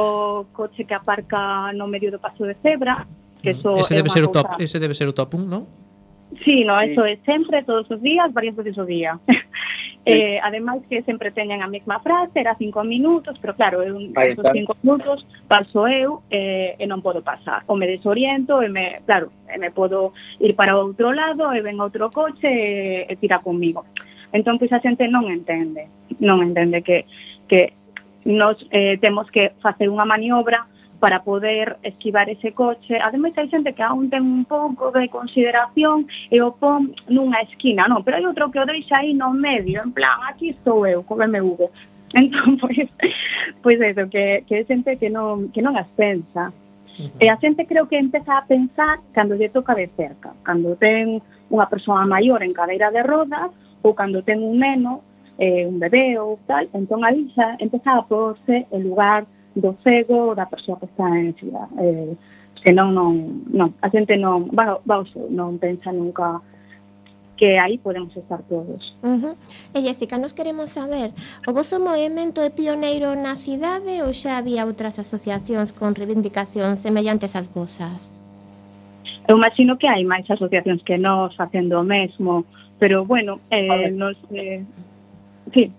coche que aparca no medio do paso de cebra, que mm, eso ese ese debe ser o top, ese debe ser o top 1, non? Sí, no, eso é sempre, todos os días, varias veces o día. <laughs> Eh, ademais que sempre teñen a mesma frase, era cinco minutos, pero claro, eu, esos cinco minutos paso eu eh, e non podo pasar. O me desoriento, e me, claro, e me podo ir para outro lado, e ven outro coche e, e tira comigo. Entón, pois a xente non entende, non entende que, que nos eh, temos que facer unha maniobra para poder esquivar ese coche. Ademais, hai xente que aún ten un pouco de consideración e o pon nunha esquina, non? Pero hai outro que o deixa aí no medio, en plan, aquí estou eu, co BMW. <laughs> Entón, pois, pois eso, que, que é xente que non, que non as pensa. E a xente creo que empeza a pensar cando lle toca de cerca, cando ten unha persoa maior en cadeira de rodas ou cando ten un neno, eh, un bebé ou tal, entón aí xa empeza a porse en lugar do cego da persoa que está en sida. Eh, que non, non, a xente non, va, va o seu, non pensa nunca que aí podemos estar todos. Uh -huh. E Jessica, nos queremos saber, o vosso movimento é pioneiro na cidade ou xa había outras asociacións con reivindicacións semellantes ás vosas? Eu imagino que hai máis asociacións que nós facendo o mesmo, pero bueno, eh, nos, eh, Sí.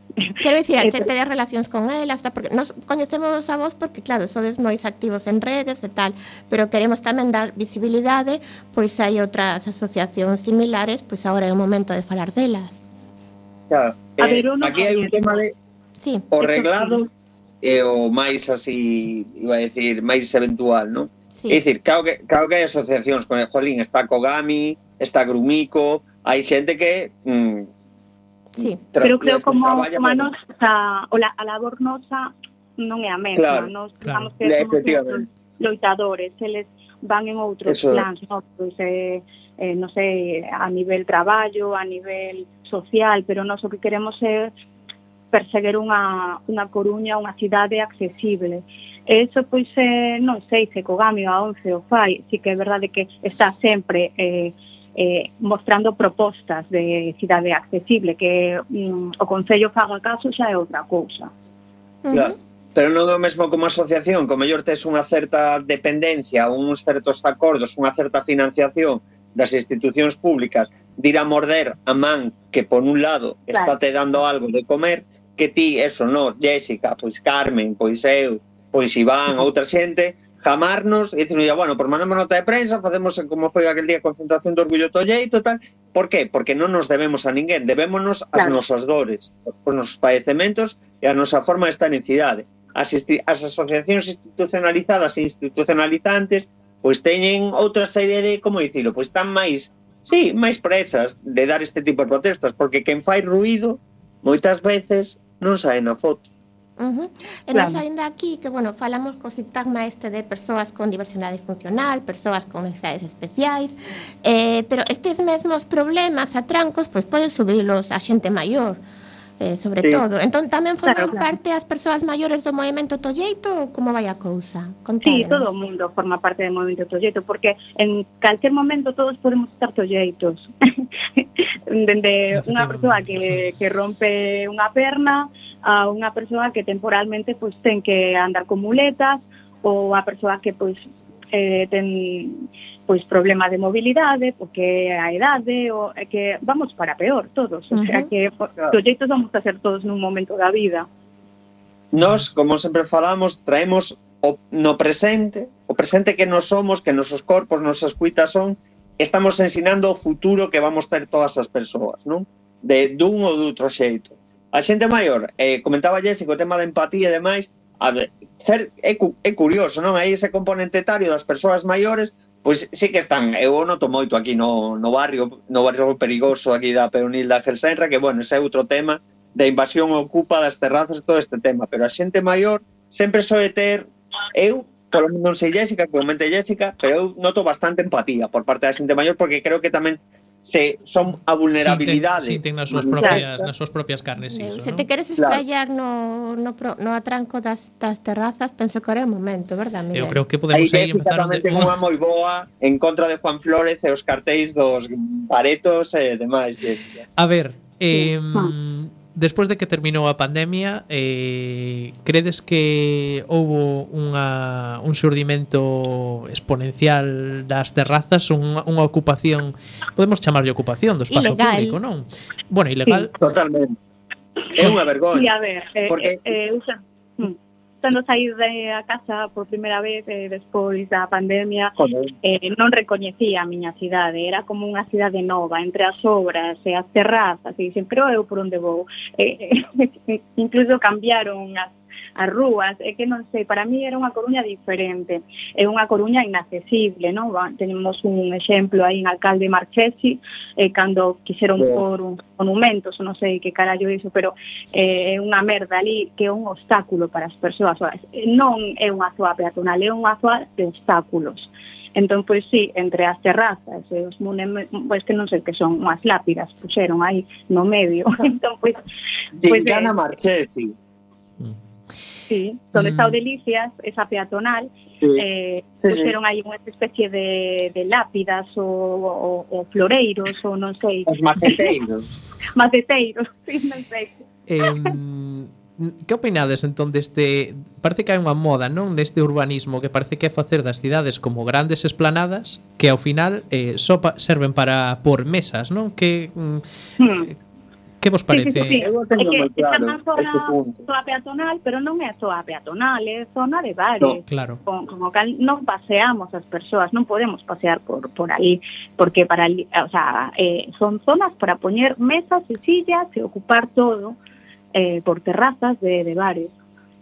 Quero dicir, hai xente de relacións con elas, porque nos coñecemos a vos porque, claro, sodes moi activos en redes e tal, pero queremos tamén dar visibilidade, pois hai outras asociacións similares, pois agora é o momento de falar delas. Claro. Eh, Verona, aquí hai un tema de sí. o reglado e eh, o máis así, iba a decir, máis eventual, non? Sí. É dicir, claro que, claro que hai asociacións con el Jolín, está Kogami, está Grumico, hai xente que mm, Sí, pero creo como humanos a, o la, a labor nosa non é a mesma, claro, nos claro. que somos loitadores, eles van en outros Eso plans, no? pois, eh, eh, non sei, a nivel traballo, a nivel social, pero nós o que queremos é perseguir unha, unha Coruña, unha cidade accesible. E iso, pois, eh, non sei se Cogamio a 11 o fai, si que é verdade que está sempre eh, eh, mostrando propostas de cidade accesible, que mm, o Concello faga caso xa é outra cousa. Claro. Pero non é o mesmo como asociación, como mellor tes unha certa dependencia, uns certos acordos, unha certa financiación das institucións públicas, dir a morder a man que por un lado claro. estate dando algo de comer, que ti, eso, no, Jessica, pois Carmen, pois eu, pois Iván, outra xente, jamarnos e dicirnos, bueno, por mandamos nota de prensa, facemos como foi aquel día concentración de orgullo tolleito e tal. Por qué? Porque non nos debemos a ninguén, debémonos claro. as nosas dores, os nosos padecementos e a nosa forma de estar en cidade. As, as asociacións institucionalizadas e institucionalizantes pois teñen outra serie de, como dicilo, pois están máis, sí, máis presas de dar este tipo de protestas, porque quen fai ruido moitas veces non sae na foto. Uh -huh. E claro. nos ainda aquí que, bueno, falamos co sintagma este de persoas con diversidade funcional, persoas con necesidades especiais, eh, pero estes mesmos problemas, atrancos, pois pues, poden subilos a xente maior. Uh eh, sobre sí. todo. Entón tamén forman claro, claro. parte as persoas maiores do movimento Tolleito ou como vai a cousa? Contádenos. Sí, todo o mundo forma parte do movimento Tolleito porque en calquer momento todos podemos estar tolleitos. <laughs> Dende unha persoa que, que rompe unha perna a unha persoa que temporalmente pois pues, ten que andar con muletas ou a persoa que pois pues, eh, ten pois problema de mobilidade, porque a idade, o, é que vamos para peor todos, o uh -huh. sea que proxeitos vamos a ser todos nun momento da vida. Nos, como sempre falamos, traemos o, no presente, o presente que nos somos, que nosos corpos, nosas cuitas son, estamos ensinando o futuro que vamos ter todas as persoas, non? De dun ou doutro xeito. A xente maior, eh, comentaba Jessica o tema da empatía e demais, a ver, é, cu, é curioso, non? Aí ese componente etario das persoas maiores pois sí que están, eu o noto moito aquí no, no barrio, no barrio perigoso aquí da Peonil da Gelsenra, que bueno, ese é outro tema da invasión ocupa das terrazas todo este tema, pero a xente maior sempre soe ter, eu polo non sei Jessica, comente Jessica, pero eu noto bastante empatía por parte da xente maior porque creo que tamén se son a vulnerabilidade. Sí, ten, sí, ten nas súas propias, nas súas propias carnes iso, Se te queres explayar claro. no, no, pro, no atranco das, das terrazas, penso que ahora é o momento, verdad, Miguel? Eu creo que podemos aí empezar onde... unha moi boa en contra de Juan Flores e os cartéis dos baretos e demais. Jessica. A ver, eh, sí. Despois de que terminou a pandemia, eh, credes que houbo unha, un surdimento exponencial das terrazas, unha, unha ocupación, podemos chamarlle ocupación do espazo ilegal. público, non? Bueno, ilegal. Sí. Totalmente. É unha vergonha. Sí, a ver, eh, porque... Eh, eh, usa... mm cando saí a casa por primeira vez eh, despois da pandemia eh, non recoñecía a miña cidade. Era como unha cidade nova entre as obras e as terrazas e dicen pero eu por onde vou? Eh, eh, <laughs> incluso cambiaron as as rúas, é que non sei, para mí era unha Coruña diferente, é unha Coruña inaccesible, non? Tenemos un exemplo aí en Alcalde Marchesi, eh, cando quixeron sí. por un monumentos, non sei que carallo iso, pero eh, é unha merda ali que é un obstáculo para as persoas. Non é unha zoa peatonal, é unha zoa de obstáculos. Entón, pois sí, entre as terrazas e os monumentos, pois que non sei que son unhas lápidas, puxeron aí no medio. <laughs> entón, pois... pois Gincana eh, Marchesi. Mm. Sí, donde mm. está o Delicias, esa peatonal, sí. eh, sí, puseron sí. aí unha especie de, de lápidas ou, ou, ou floreiros ou non sei. Os maceteiros. <laughs> maceteiros, <laughs> sí, non sei. Eh, que opinades entón deste parece que hai unha moda, non, deste urbanismo que parece que é facer das cidades como grandes esplanadas que ao final eh, só pa, serven para por mesas, non? Que mm, mm. Que vos parece? Sí, sí, sí. Eu teño moi claro zona, ese punto. zona peatonal, pero non é zona peatonal, é zona de bares. Claro. Con, como cal non paseamos as persoas, non podemos pasear por por aí, porque para o sea, eh, son zonas para poñer mesas e sillas e ocupar todo eh, por terrazas de, de bares.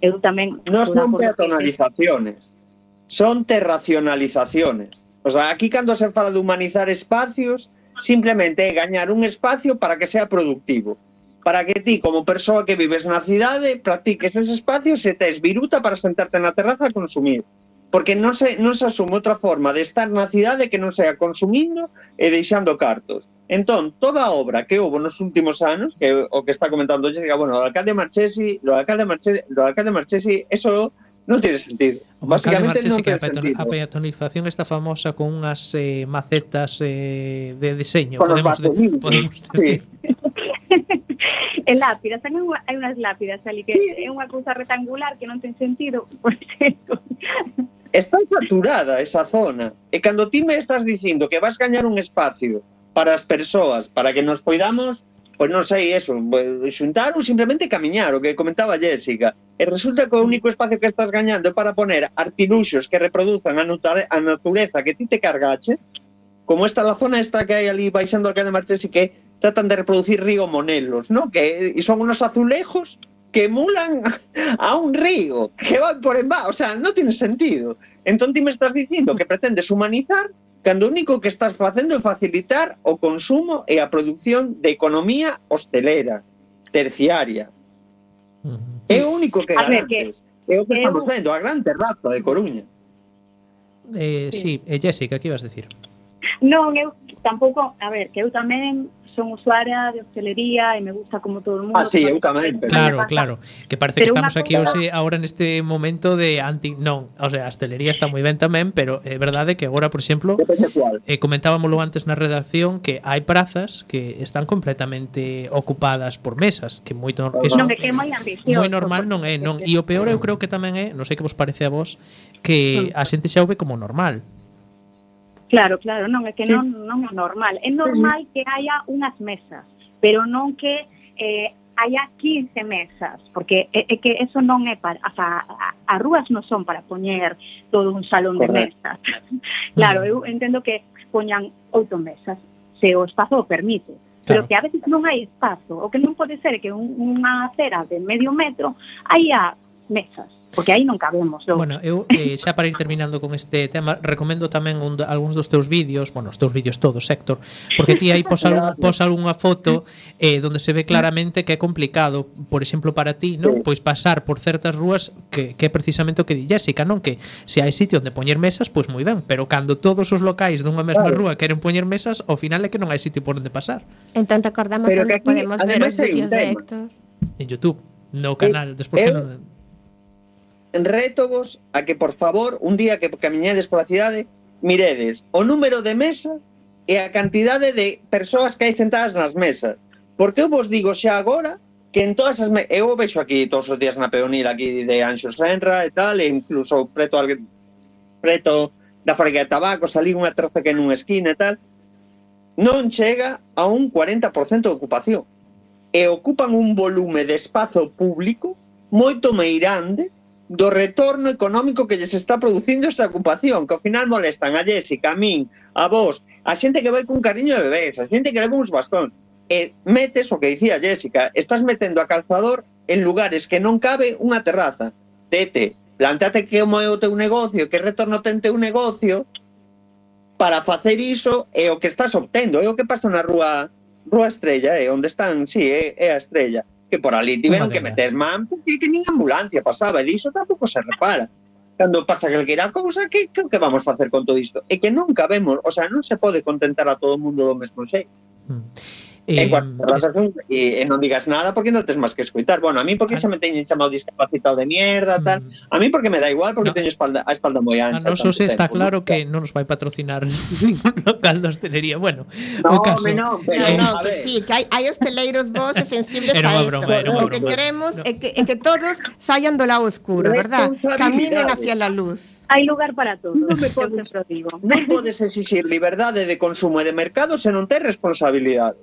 Eu tamén No de son peatonalizaciones, son terracionalizaciones. O sea, aquí cando se fala de humanizar espacios, simplemente é gañar un espacio para que sea productivo para que ti, como persoa que vives na cidade, practiques ese espacio e tes viruta para sentarte na terraza a consumir. Porque non se, non se asume outra forma de estar na cidade que non sea consumindo e deixando cartos. Entón, toda a obra que houve nos últimos anos, que o que está comentando Jessica, bueno, o alcalde Marchesi, o alcalde Marchesi, o alcalde Marchesi, eso non tiene sentido. O Basicamente non tiene sentido. A peatonización está famosa con unhas eh, macetas eh, de diseño. Con podemos, de, podemos decir. Sí. e lápidas, tamén hai unhas lápidas ali que é unha cousa rectangular que non ten sentido, <laughs> por. <laughs> Está saturada esa zona. E cando ti me estás dicindo que vas gañar un espacio para as persoas, para que nos poidamos pois non sei eso, pues, xuntar ou simplemente camiñar, o que comentaba Jessica. E resulta que o único espacio que estás gañando é para poner artiluxos que reproduzan a, a natureza que ti te cargaches, como esta la zona esta que hai ali baixando al de Martes e que tratan de reproducir río Monelos, ¿no? Que y son unos azulejos que emulan <laughs> a un río que van por enba, o sea, no tiene sentido. Entón ti me estás dicindo que pretendes humanizar cando o único que estás facendo é facilitar o consumo e a produción de economía hostelera, terciaria. É o único que garantes. Que, é o que eu... estamos vendo, a gran terraza de Coruña. Eh, sí, sí. Eh, Jessica, que ibas a decir? Non, eu tampouco, a ver, que eu tamén son usuaria de hostelería e me gusta como todo o mundo. Ah, sí, eu tamén. Pero... Claro, claro. Que parece pero que estamos aquí cosa... hoxe agora neste momento de anti... Non, o sea, a hostelería está moi ben tamén, pero é verdade que agora, por exemplo, eh, comentábamoslo antes na redacción que hai prazas que están completamente ocupadas por mesas, que moito... Eso, non, que é moi ambicioso. Moi normal non é, non. E o peor eu creo que tamén é, non sei que vos parece a vos, que mm. a xente xa o ve como normal Claro, claro, non é que sí. non, non é normal. É normal que haya unhas mesas, pero non que eh, haya 15 mesas, porque é, é que eso non é para... O sea, as rúas non son para poñer todo un salón Correcto. de mesas. <laughs> claro, eu entendo que poñan oito mesas, se o espazo o permite. Claro. Pero que a veces non hai espazo, o que non pode ser que un, unha acera de medio metro haya mesas porque aí non cabemos. Logo. Bueno, eu eh, xa para ir terminando con este tema, recomendo tamén un, algúns dos teus vídeos, bueno, os teus vídeos todos, Héctor, porque ti aí pos, algún, pos algunha foto eh, donde se ve claramente que é complicado, por exemplo, para ti, non? Pois pasar por certas rúas que, que é precisamente o que di Jessica, non? Que se hai sitio onde poñer mesas, pois moi ben, pero cando todos os locais dunha mesma claro. rúa queren poñer mesas, ao final é que non hai sitio por onde pasar. Entón recordamos pero onde aquí, podemos ver os vídeos de Héctor. En Youtube, no canal, despois que non rétovos a que, por favor, un día que camiñedes pola cidade, miredes o número de mesas e a cantidade de persoas que hai sentadas nas mesas. Porque eu vos digo xa agora que en todas as... Eu vexo aquí todos os días na peonil aquí de Anxo Senra e tal, e incluso preto, al... preto da fábrica de tabaco, salí unha traza que nunha esquina e tal, non chega a un 40% de ocupación. E ocupan un volume de espazo público moito meirande do retorno económico que lles está producindo esa ocupación, que ao final molestan a Jessica, a min, a vos, a xente que vai cun cariño de bebés, a xente que leva uns bastón. E metes o que dicía Jessica, estás metendo a calzador en lugares que non cabe unha terraza. Tete, plantate que como é o teu negocio, que retorno ten teu negocio, para facer iso é o que estás obtendo, é o que pasa na rúa Rúa Estrella, é onde están, sí, é, eh, é a Estrella que por ali tiveron que meter man porque que nin ambulancia pasaba e diso tampouco se repara. Cando pasa calquera cousa que, que, que vamos facer con todo isto? E que nunca vemos, o sea, non se pode contentar a todo o mundo do mesmo xeito. Mm. Eh, Eh, en cuanto a razón, e, e non digas nada porque non tes máis que escutar. Bueno, a mí porque Ah. xa me teñen chamado discapacitado de mierda, tal. mm. A mí porque me da igual, porque No. teño espalda, a espalda moi A ancha. noso tanto se está tempo, claro que non nos vai patrocinar <laughs> <laughs> ningún local de hostelería. Bueno, o No, caso. no, pero, No, no, a que sí, que hai, hai hosteleiros vos e sensibles Era a isto. broma, era o que broma. queremos No. é que, é que todos saian do lado oscuro, verdad? Caminen hacia la luz. Hai lugar para todos, Non me podes- digo. non podes exixir liberdade de consumo e de mercado se non tes responsabilidade.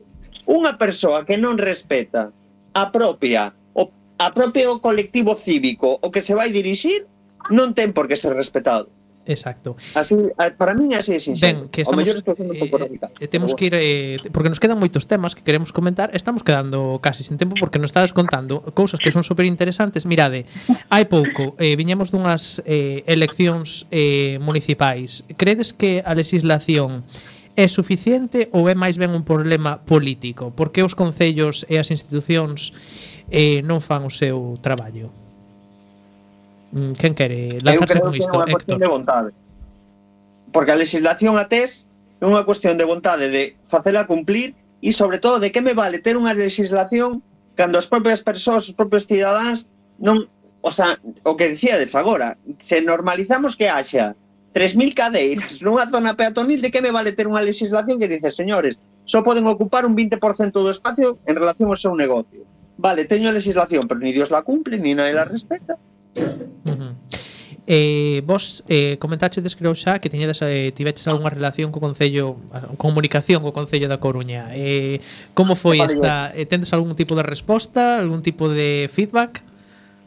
Unha persoa que non respeta a propia o, a propio colectivo cívico o que se vai dirixir non ten por que ser respetado. Exacto. Así, para min así é sinxelo. Ben, que estamos, eh, eh, temos que ir eh, porque nos quedan moitos temas que queremos comentar. Estamos quedando casi sin tempo porque nos estás contando cousas que son super interesantes. Mirade, hai pouco eh, viñemos dunhas eh, eleccións eh, municipais. Credes que a legislación é suficiente ou é máis ben un problema político? Por que os concellos e as institucións eh, non fan o seu traballo? Mm, quen quere lanzarse con isto, que Héctor? De vontade. Porque a legislación a TES é unha cuestión de vontade de facela cumplir e, sobre todo, de que me vale ter unha legislación cando as propias persoas, os propios cidadáns non, o sea, o que dicíades agora, se normalizamos que haxa 3.000 cadeiras nunha zona peatonil, de que me vale ter unha legislación que dice, señores, só poden ocupar un 20% do espacio en relación ao seu negocio. Vale, teño legislación, pero ni Dios la cumple, ni nadie la respeta. Eh, vos eh, comentaxedes creo xa que tiñedes eh, tiveches algunha relación co concello, comunicación co concello da Coruña. Eh, como foi esta? Eh, tendes algún tipo de resposta, algún tipo de feedback?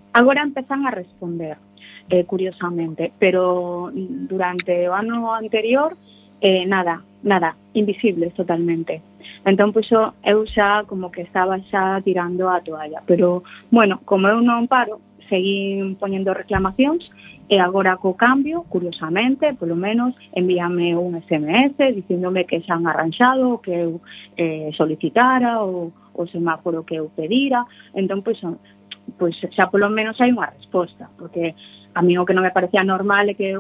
Agora empezan a responder eh, curiosamente. Pero durante o ano anterior, eh, nada, nada, invisibles totalmente. Entón, puxo, eu xa como que estaba xa tirando a toalla. Pero, bueno, como eu non paro, seguín poñendo reclamacións e agora co cambio, curiosamente, polo menos, envíame un SMS dicíndome que xa han arranxado, que eu eh, solicitara ou o semáforo que eu pedira. Entón, pois, pois xa polo menos hai unha resposta, porque a mí o que non me parecía normal é que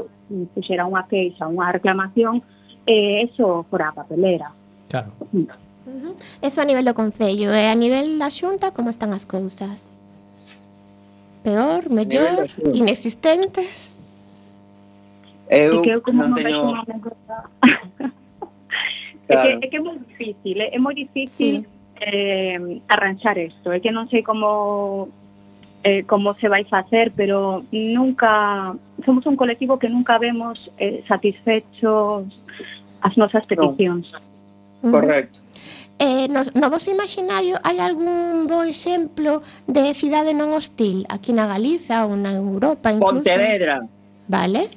puxera unha queixa, unha reclamación, e eso fora a papelera. Claro. Uh. Eso a nivel do Concello, e a nivel da Xunta, como están as cousas? Peor, mellor, inexistentes? Eu, que eu como non teño... é, que, é que é moi difícil, é, é moi difícil sí. eh, arranxar isto, é que non sei como eh, como se vai facer, pero nunca somos un colectivo que nunca vemos eh, satisfechos as nosas peticións. No. Correcto. Eh, no, no vos imaginario hai algún bo exemplo de cidade non hostil aquí na Galiza ou na Europa incluso? Pontevedra. Vale.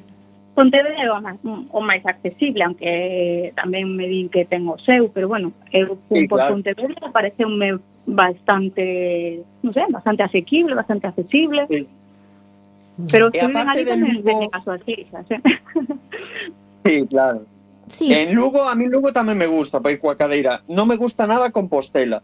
Pontevedra é o máis, o máis accesible, aunque eh, tamén me din que ten o seu, pero bueno, eu fui sí, por claro. Pontevedra, pareceume bastante, no sé, bastante asequible, bastante accesible. Sí. Pero e suben a Lugo, en este caso así, ¿sí? <laughs> sí, claro. Sí. En Lugo, a mí Lugo tamén me gusta para ir coa cadeira. Non me gusta nada Compostela.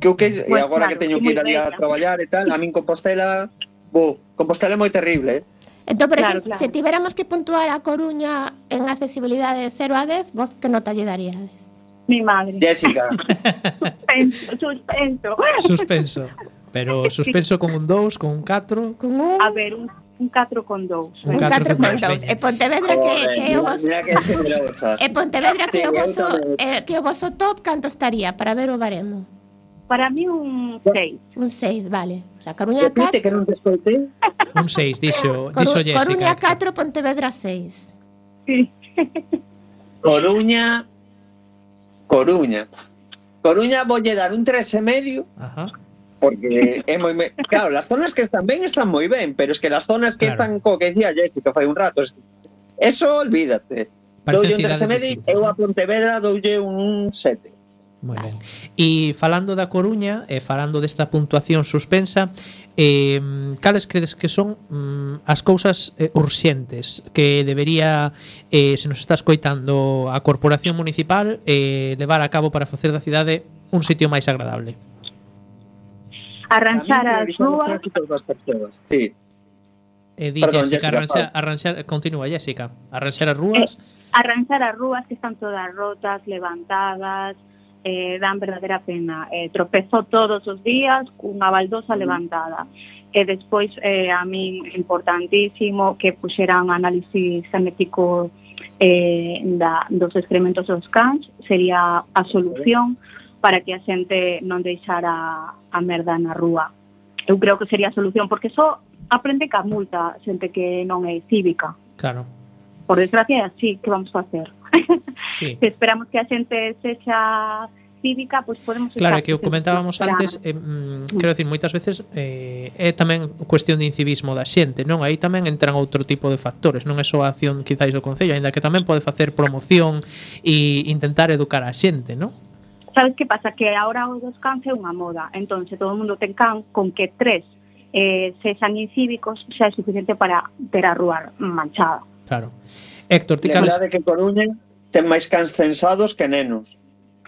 Que o que pues, e agora claro, que teño que ir ali a traballar e tal, a min Compostela, bo, Compostela é moi terrible, eh? Entón, por claro, exemplo, claro. se tiveramos que puntuar a Coruña en accesibilidade de 0 a 10, vos que nota lle daríades? Mi madre. Jessica. <laughs> suspenso, suspenso. Suspenso. Pero <laughs> suspenso con un 2, con un 4, con un... A ver, un un 4 con 2. Un 4 con 2. E Pontevedra que, que é o vosso... e Pontevedra que é o vosso, eh, que o vosso top, canto estaría para ver o baremo? Para mí un 6. Un 6, vale. O sea, Coruña 4... que non te escoite? Un 6, dixo, dixo Jessica. Coruña 4, Pontevedra 6. Sí. <laughs> Coruña, Coruña. Coruña voulle dar un 3,5 Ajá. porque é moi me... claro, las zonas que están ben están moi ben, pero es que las zonas que claro. están co que dicía Jessica fai un rato, es... eso olvídate. Doulle un 3,5 eu a Pontevedra doulle un 7. Moi ben. E falando da Coruña e falando desta puntuación suspensa, eh, cales credes que son mm, as cousas eh, urxentes que debería, eh, se nos está escoitando a Corporación Municipal, eh, levar a cabo para facer da cidade un sitio máis agradable? Arranxar as rúas... Sí. Eh, di, Perdón, Jessica, Jessica arranxar, arranxar, continúa, Jessica. Arranxar as rúas... Eh, arranxar as rúas que están todas rotas, levantadas, eh, dan verdadeira pena. Eh, tropezo todos os días cunha baldosa levantada. Eh, e despois, eh, a min, importantísimo que puxeran análisis genético eh, da, dos excrementos dos cans, sería a solución para que a xente non deixara a merda na rúa. Eu creo que sería a solución, porque só aprende ca multa xente que non é cívica. Claro. Por desgracia, é así que vamos facer. Sí. <laughs> esperamos que a xente sexa cívica, pois podemos Claro, que o comentábamos antes, eh, mm, quero dicir, moitas veces eh, é tamén cuestión de incivismo da xente, non? Aí tamén entran outro tipo de factores, non é só a acción quizáis do Concello, aínda que tamén pode facer promoción e intentar educar a xente, non? Sabes que pasa? Que ahora o dos cans é unha moda, entón se todo o mundo ten can con que tres eh, sexan incívicos xa é suficiente para ter a rúa manchada. Claro. Héctor, ti cables... que Coruña ten máis cans censados que nenos.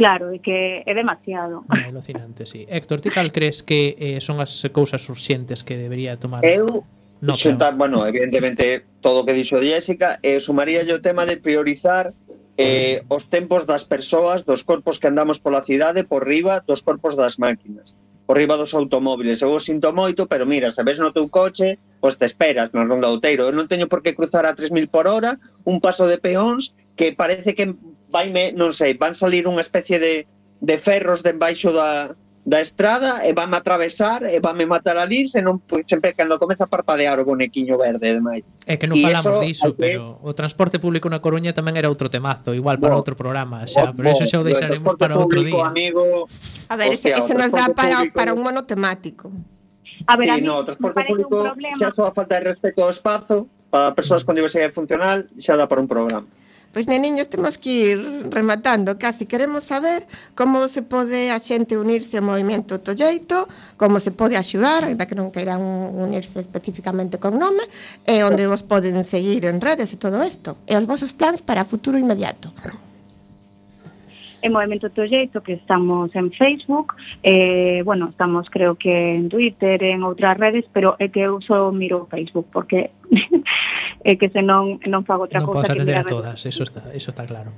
Claro, e que é demasiado. É alucinante, sí. Héctor, ti cal crees que eh, son as cousas urxentes que debería tomar? Eu, no, xuntar, bueno, evidentemente, todo o que dixo Jessica, eh, sumaría o tema de priorizar eh, os tempos das persoas, dos corpos que andamos pola cidade, por riba, dos corpos das máquinas por riba dos automóviles. Eu o sinto moito, pero mira, se ves no teu coche, pois te esperas na ronda outeiro. Eu non teño por que cruzar a 3.000 por hora un paso de peóns que parece que vai me, non sei, van salir unha especie de, de ferros de embaixo da, da estrada e vanme atravesar e vanme matar ali se non pues, sempre cando comeza a parpadear o bonequiño verde demais. É que non e falamos eso, diso, que... pero o transporte público na Coruña tamén era outro temazo, igual para bo, outro programa, xa, bo, pero eso xa o deixaremos para outro día. Amigo, a ver, hostia, ese, ese nos dá para, público, para un monotemático. A ver, sí, a mí no, o transporte público xa só a falta de respeto ao espazo para mm. persoas con diversidade funcional xa dá para un programa. Pois, neniños, temos que ir rematando. Casi queremos saber como se pode a xente unirse ao movimento Tolleito, como se pode axudar, ainda que non queiran unirse especificamente con nome, eh, e onde vos poden seguir en redes e todo isto. E eh, os vosos plans para futuro inmediato e Movimento Tolleito que estamos en Facebook eh, bueno, estamos creo que en Twitter en outras redes, pero é que eu só miro Facebook porque <laughs> é que se non, non fago outra non cosa podes atender a todas, eso está, eso está claro.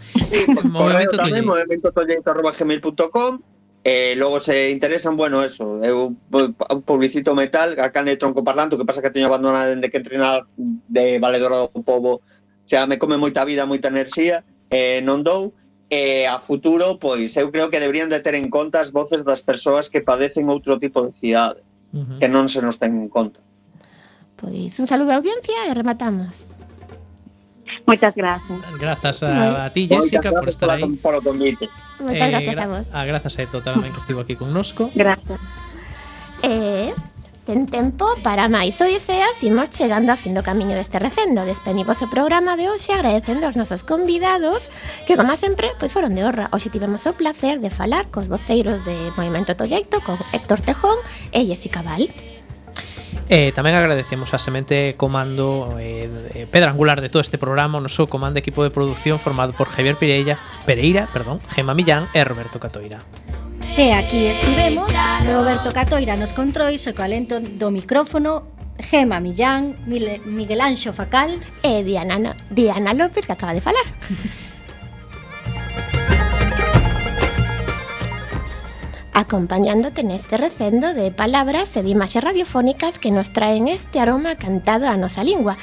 Movimento <laughs> Movimento Tolleito Movimento Tolleito arroba gmail.com E eh, logo se interesan, bueno, eso, eh, eu publicito metal, acá de tronco parlante, o que pasa que teño abandonado dende que entrenar de valedora do povo, xa me come moita vida, moita enerxía, eh, non dou, e a futuro, pois eu creo que deberían de ter en conta as voces das persoas que padecen outro tipo de cidade, Ujú. que non se nos ten en conta. Pois un saludo á audiencia e rematamos Moitas grazas. Grazas a, a ti, Jessica, por estar aí. Por o convite. Moitas Eh, gracias a vos A grazas a Eto tamén que estivo aquí connosco. Grazas. E sen tempo para máis odiseas imos chegando a fin do camiño deste recendo. Despedimos o programa de hoxe agradecendo aos nosos convidados que como sempre pois foron de honra. Hoxe tivemos o placer de falar cos voceiros de Movimento Tolleito, con Héctor Tejón e Jessica Val eh, tamén agradecemos a Semente Comando eh, pedra angular de todo este programa o noso comando equipo de produción formado por Javier Pereira, Pereira perdón, Gema Millán e Roberto Catoira. E aquí estivemos, Roberto Catoira nos controis e co alento do micrófono Gema Millán, Miguel Anxo Facal. E Diana, Diana López que acaba de falar. <laughs> acompañándote neste recendo de palabras e de imaxes radiofónicas que nos traen este aroma cantado a nosa lingua.